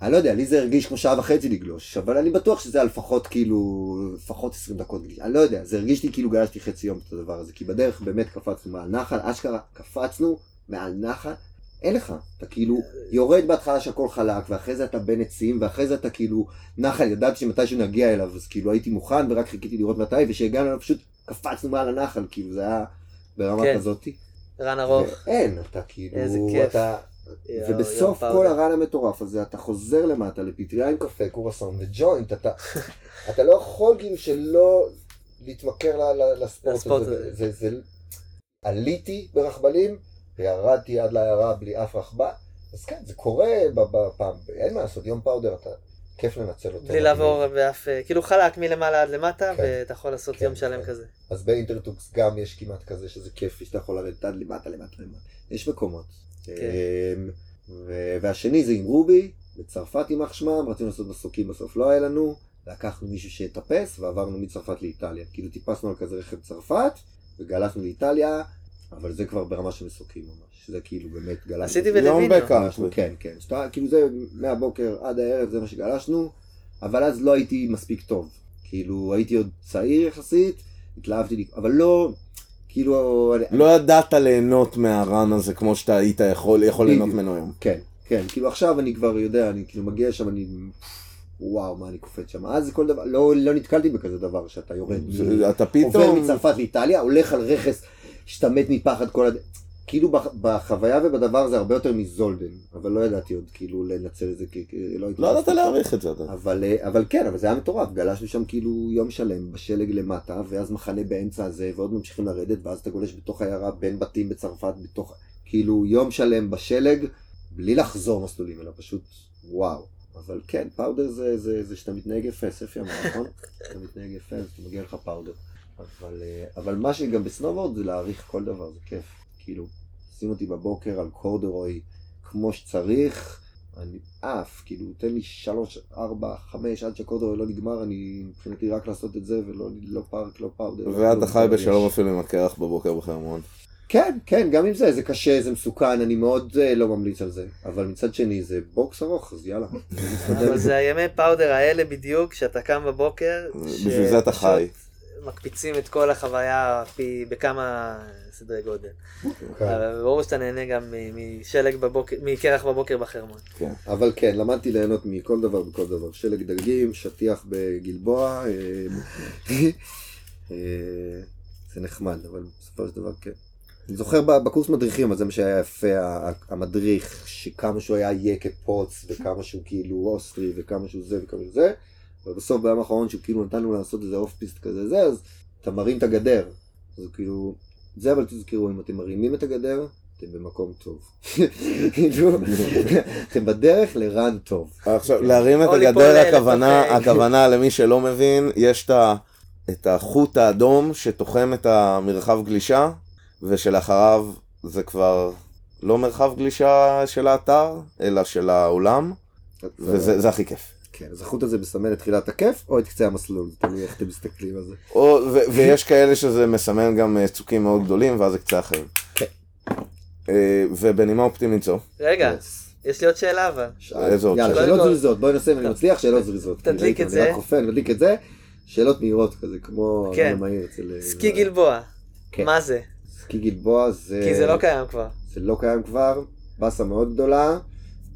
אני לא יודע לי זה הרגיש כמו שעה וחצי לגלוש אבל אני בטוח שזה היה לפחות כאילו לפחות 20 דקות גלישה אני לא יודע זה הרגיש לי כאילו גלשתי חצי יום את הדבר הזה כי בדרך באמת קפצנו מעל נחל אשכרה קפצנו מעל נחל אין לך, אתה כאילו יורד בהתחלה שהכל חלק, ואחרי זה אתה בין עצים, ואחרי זה אתה כאילו נחל, ידעתי שמתישהו נגיע אליו, אז כאילו הייתי מוכן ורק חיכיתי לראות מתי, וכשהגענו אליו פשוט קפצנו מעל הנחל, כאילו זה היה ברמה כן. כזאתי. רן ארוך. אין, אתה כאילו, איזה כיף. אתה... יום ובסוף פאודר. כל הרן המטורף הזה, אתה חוזר למטה לפטריה עם קפה, קורסון וג'וינט, אתה, אתה לא יכול כאילו שלא להתמכר לספורט הזה. הזה. זה, זה, עליתי ברכבלים, וירדתי עד לעיירה בלי אף רכבל, אז כן, זה קורה בפעם, אין מה לעשות, יום פאודר, אתה, כיף לנצל אותו. בלי לעבור באף... כאילו חלק מלמעלה עד למטה, כן. ואתה יכול לעשות כן, יום שלם כן. כזה. אז באינטרטוקס גם יש כמעט כזה שזה כיף, שאתה יכול לרדת עד למטה, למטה, למטה. יש מקומות. כן. אמ, ו- והשני זה עם רובי, בצרפת יימח שמם, רצינו לעשות מסוקים, בסוף לא היה לנו, לקחנו מישהו שיטפס ועברנו מצרפת לאיטליה. כאילו טיפסנו על כזה רכב צרפת, וגלשנו לאיטליה, אבל זה כבר ברמה של מסוקים ממש. זה כאילו באמת גלשנו. עשיתי יום בלוויניו. בקאנטרי. גלשנו, כן, כן. שאתה, כאילו זה מהבוקר עד הערב, זה מה שגלשנו, אבל אז לא הייתי מספיק טוב. כאילו הייתי עוד צעיר יחסית, התלהבתי, לי- אבל לא, כאילו... אני- לא ידעת ליהנות מהרן הזה כמו שאתה היית יכול יכול ליהנות. ממנו היום. כן, כן, כאילו עכשיו אני כבר יודע, אני כאילו מגיע שם, אני... וואו, מה אני קופץ שם. אז כל דבר, לא, לא נתקלתי בכזה דבר שאתה יורד. אתה עובר פתאום... מצרפת לאיטליה, הולך על רכס, שאתה מת מפחד כל הד... כאילו בח- בחוויה ובדבר הזה הרבה יותר מזולדן, אבל לא ידעתי עוד כאילו לנצל את זה, כי לא הייתי... לא ידעת. להעריך את זה. אבל, אה, אבל כן, אבל זה היה מטורף, גלשנו שם כאילו יום שלם בשלג למטה, ואז מחנה באמצע הזה, ועוד ממשיכים לרדת, ואז אתה גולש בתוך העיירה בין בתים בצרפת, בתוך, כאילו יום שלם בשלג, בלי לחזור מסלולים, אלא פשוט וואו. אבל כן, פאודר זה, זה, זה שאתה מתנהג יפה, ספי אמר, נכון? אתה מתנהג יפה, אז מגיע לך פאודר. אבל, אה, אבל מה שגם בסנובורד זה להעריך כל דבר, זה כיף. כאילו, שים אותי בבוקר על קורדרוי כמו שצריך, אני עף, כאילו, תן לי שלוש, ארבע, חמש, עד שהקורדרוי לא נגמר, אני מבחינתי רק לעשות את זה, ולא לא פארק, לא פאודר. ואתה לא חי יש. בשלום אפילו עם הקרח בבוקר בחרמון. כן, כן, גם עם זה, זה קשה, זה מסוכן, אני מאוד אה, לא ממליץ על זה. אבל מצד שני, זה box ארוך, אז יאללה. אבל זה הימי powder האלה בדיוק, שאתה קם בבוקר. בשביל זה אתה חי. מקפיצים את כל החוויה פי בכמה סדרי גודל. כן. אבל ברור שאתה נהנה גם משלג בבוקר, מקרח בבוקר בחרמון. כן. אבל כן, למדתי ליהנות מכל דבר וכל דבר. שלג דגים, שטיח בגלבוע, אה, אה, זה נחמד, אבל בסופו של דבר כן. אני זוכר בקורס מדריכים, אז זה מה שהיה יפה, המדריך, שכמה שהוא היה יקה פוץ, וכמה שהוא כאילו אוסטרי, וכמה שהוא זה וכמה שהוא זה, אבל בסוף ביום האחרון שהוא כאילו נתן לנו לעשות איזה off-piste כזה זה, אז אתה מרים את הגדר. אז כאילו, זה אבל תזכרו, אם אתם מרימים את הגדר, אתם במקום טוב. כאילו, אתם בדרך ל run טוב. עכשיו, להרים את הגדר, הכוונה, הכוונה למי שלא מבין, יש את ה- את החוט האדום שתוחם את המרחב גלישה, ושלאחריו זה כבר לא מרחב גלישה של האתר, אלא של האולם, וזה זה הכי כיף. כן, אז החוט הזה מסמל את תחילת הכיף, או את קצה המסלול, תלוי איך אתם מסתכלים על זה. או, ו- ויש כאלה שזה מסמן גם אה, צוקים מאוד גדולים, ואז זה קצה החיים. כן. אה, ובנימה אופטימית זו, רגע. יש לי עוד שאלה אבל. איזה עוד יאללה, שאלה? שאלות זריזות, בואי נעשה אם אני מצליח, שאלות זריזות. תדליק את אני זה. רק חופן, מדליק את זה. שאלות מהירות כזה, כמו כן. אה, סקי גלבוע, כן. מה זה? סקי גלבוע זה... כי זה לא קיים כבר. זה לא קיים כבר, באסה מאוד גדולה.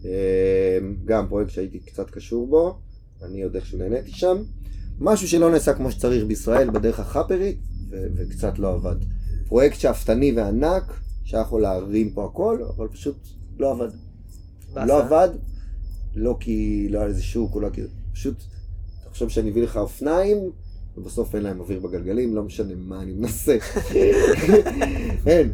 אה, גם פרויקט שהייתי קצת קשור בו, אני עוד איכשהו נהניתי שם. משהו שלא נעשה כמו שצריך בישראל בדרך החאפרית, ו- וקצת לא עבד. פרויקט שאפתני וענק, שהיה יכול להרים פה הכל, אבל פשוט לא עבד. באסה. לא עבד, לא כי לא היה לזה שוק, לא כי... פשוט, תחשוב שאני אביא לך אופניים, ובסוף אין להם אוויר בגלגלים, לא משנה מה אני מנסה. אין.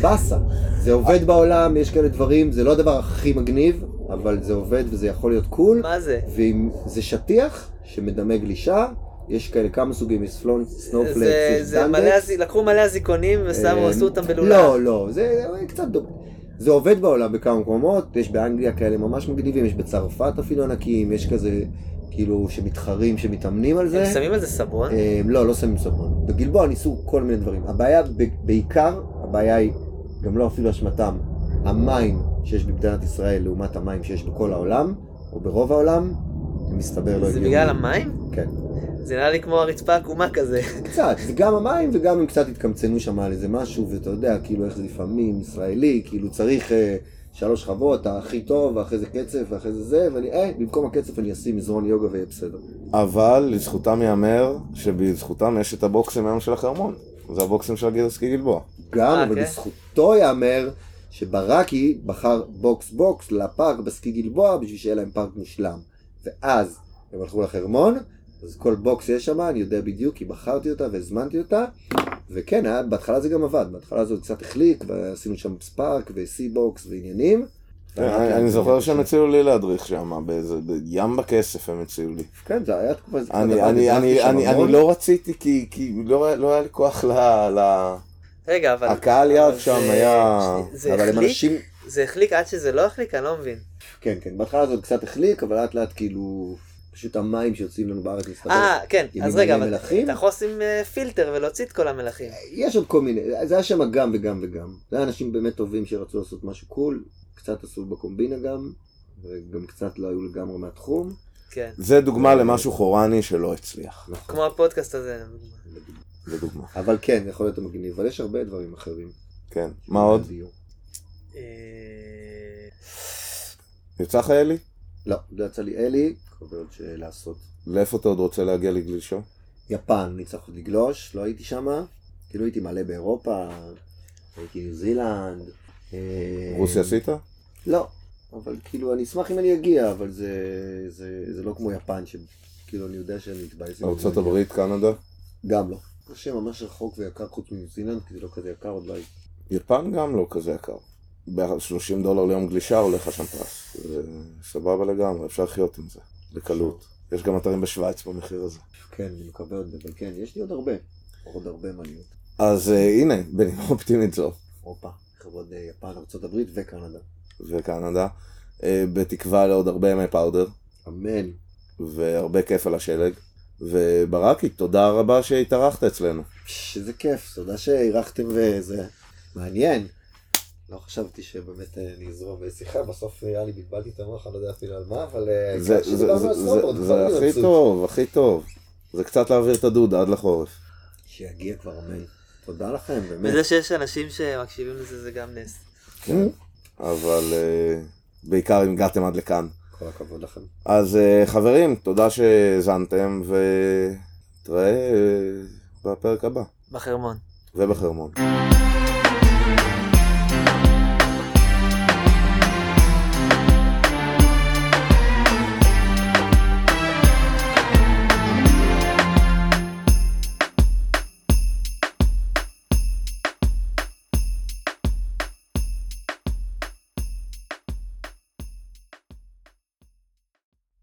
באסה. זה עובד בעולם, יש כאלה דברים, זה לא הדבר הכי מגניב, אבל זה עובד וזה יכול להיות קול. מה זה? ואם זה שטיח שמדמה גלישה, יש כאלה כמה סוגים, יש סלון, סנופלקס, יש דנדקס. לקחו מלא אזיקונים ושמו, אה, עשו אותם בלולב. לא, לא, זה קצת דומה. זה עובד בעולם בכמה מקומות, יש באנגליה כאלה ממש מגניבים, יש בצרפת אפילו ענקיים, יש כזה, כאילו, שמתחרים, שמתאמנים על זה. הם שמים על זה סבון? אה, לא, לא שמים סבון. בגלבוע ניסו כל מיני דברים. הבעיה, בעיקר, הבעיה היא, גם לא אפילו אשמתם, המים שיש במדינת ישראל לעומת המים שיש בכל העולם, או ברוב העולם, מסתבר לא זה הגיוני. בגלל המים? כן. זה נראה לי כמו הרצפה עקומה כזה. קצת, זה גם המים וגם הם קצת התקמצנו שם על איזה משהו, ואתה יודע, כאילו איך זה לפעמים ישראלי, כאילו צריך אה, שלוש שכבות, הכי טוב, ואחרי זה קצף, ואחרי זה זה, ואני, אה, במקום הקצף אני אשים מזרון יוגה ויהיה בסדר. אבל לזכותם ייאמר שבזכותם יש את הבוקסים היום של החרמון. זה הבוקסים של הגרסקי גלבוע. גם, אה, אבל כן? בזכותו ייאמר שברקי בחר box box לפארק בסקי גלבוע בשביל שיהיה להם פארק מושלם. ואז הם הלכו לחרמון, אז כל בוקס יש שם, אני יודע בדיוק, כי בחרתי אותה והזמנתי אותה. וכן, היה, בהתחלה זה גם עבד, בהתחלה זה קצת החליק, ועשינו שם ספארק וסי בוקס ועניינים. כן, אני זוכר שהם הציעו לי להדריך שם, באיזה בים בכסף הם הציעו לי. כן, זה היה תקופה, אני, לא רציתי כי, כי לא, לא היה לי כוח ל... רגע, אבל... הקהל יעד אבל שם זה- היה- זה אבל הם החליק? אנשים, זה החליק עד שזה לא החליק? אני לא מבין. כן, כן, בהתחלה זה קצת החליק, אבל לאט לאט כאילו, פשוט המים שיוצאים לנו בארץ מסתבר. אה, כן, אז רגע, אבל מלחים? אתה יכול לשים אה, פילטר ולהוציא את כל המלחים. יש עוד כל מיני, זה היה שם גם וגם וגם. זה היה אנשים באמת טובים שרצו לעשות משהו קול, קצת עשו בקומבינה גם, וגם קצת לא היו לגמרי מהתחום. כן. זה דוגמה למשהו חורני שלא הצליח, נכון. כמו הפודקאסט הזה. זה דוגמה. אבל כן, יכול להיות מגניב, אבל יש הרבה דברים אחרים. כן. מה עוד? אה, יצא לך אלי? לא, לא יצא לי אלי, עוד לעשות. לאיפה אתה עוד רוצה להגיע לגלישה? יפן, אני צריך לגלוש, לא הייתי שם. כאילו הייתי מלא באירופה, הייתי ניו זילנד. אה, רוסיה עשית? לא, אבל כאילו אני אשמח אם אני אגיע, אבל זה, זה, זה לא כמו יפן, שכאילו אני יודע שאני אתבאס. אם ארצות הברית, קנדה? גם לא. קשה ממש רחוק ויקר חוץ מניו זילנד, כי זה לא כזה יקר עוד לא הייתי. יפן גם לא כזה יקר. ב-30 דולר ליום גלישה הולך לך שם פרס. זה סבבה לגמרי, אפשר לחיות עם זה, בקלות. יש גם אתרים בשוויץ במחיר הזה. כן, אני מקווה עוד, אבל כן, יש לי עוד הרבה. עוד הרבה מה להיות. אז אה, הנה, בנימה אופטימית זו, חברות אה, יפן, ארה"ב וקנדה. וקנדה, אה, בתקווה לעוד הרבה ימי פאודר, אמן. והרבה כיף על השלג. וברקי, תודה רבה שהתארחת אצלנו. איזה כיף, תודה שאירחתם וזה מעניין. לא חשבתי שבאמת אה, אני אזרום בשיחה, בסוף היה לי בלבלתי את המוח, אני לא יודע אפילו על מה, אבל... אה, זה, אני הכי מבסוט. טוב, הכי טוב. זה קצת להעביר את הדודה עד לחורף. שיגיע כבר אמן. תודה לכם, באמת. וזה שיש אנשים שמקשיבים לזה זה גם נס. כן. אבל אה, בעיקר אם הגעתם עד לכאן. כל הכבוד לכם. אז אה, חברים, תודה שהאזנתם, ונתראה אה, בפרק הבא, בחרמון. ובחרמון.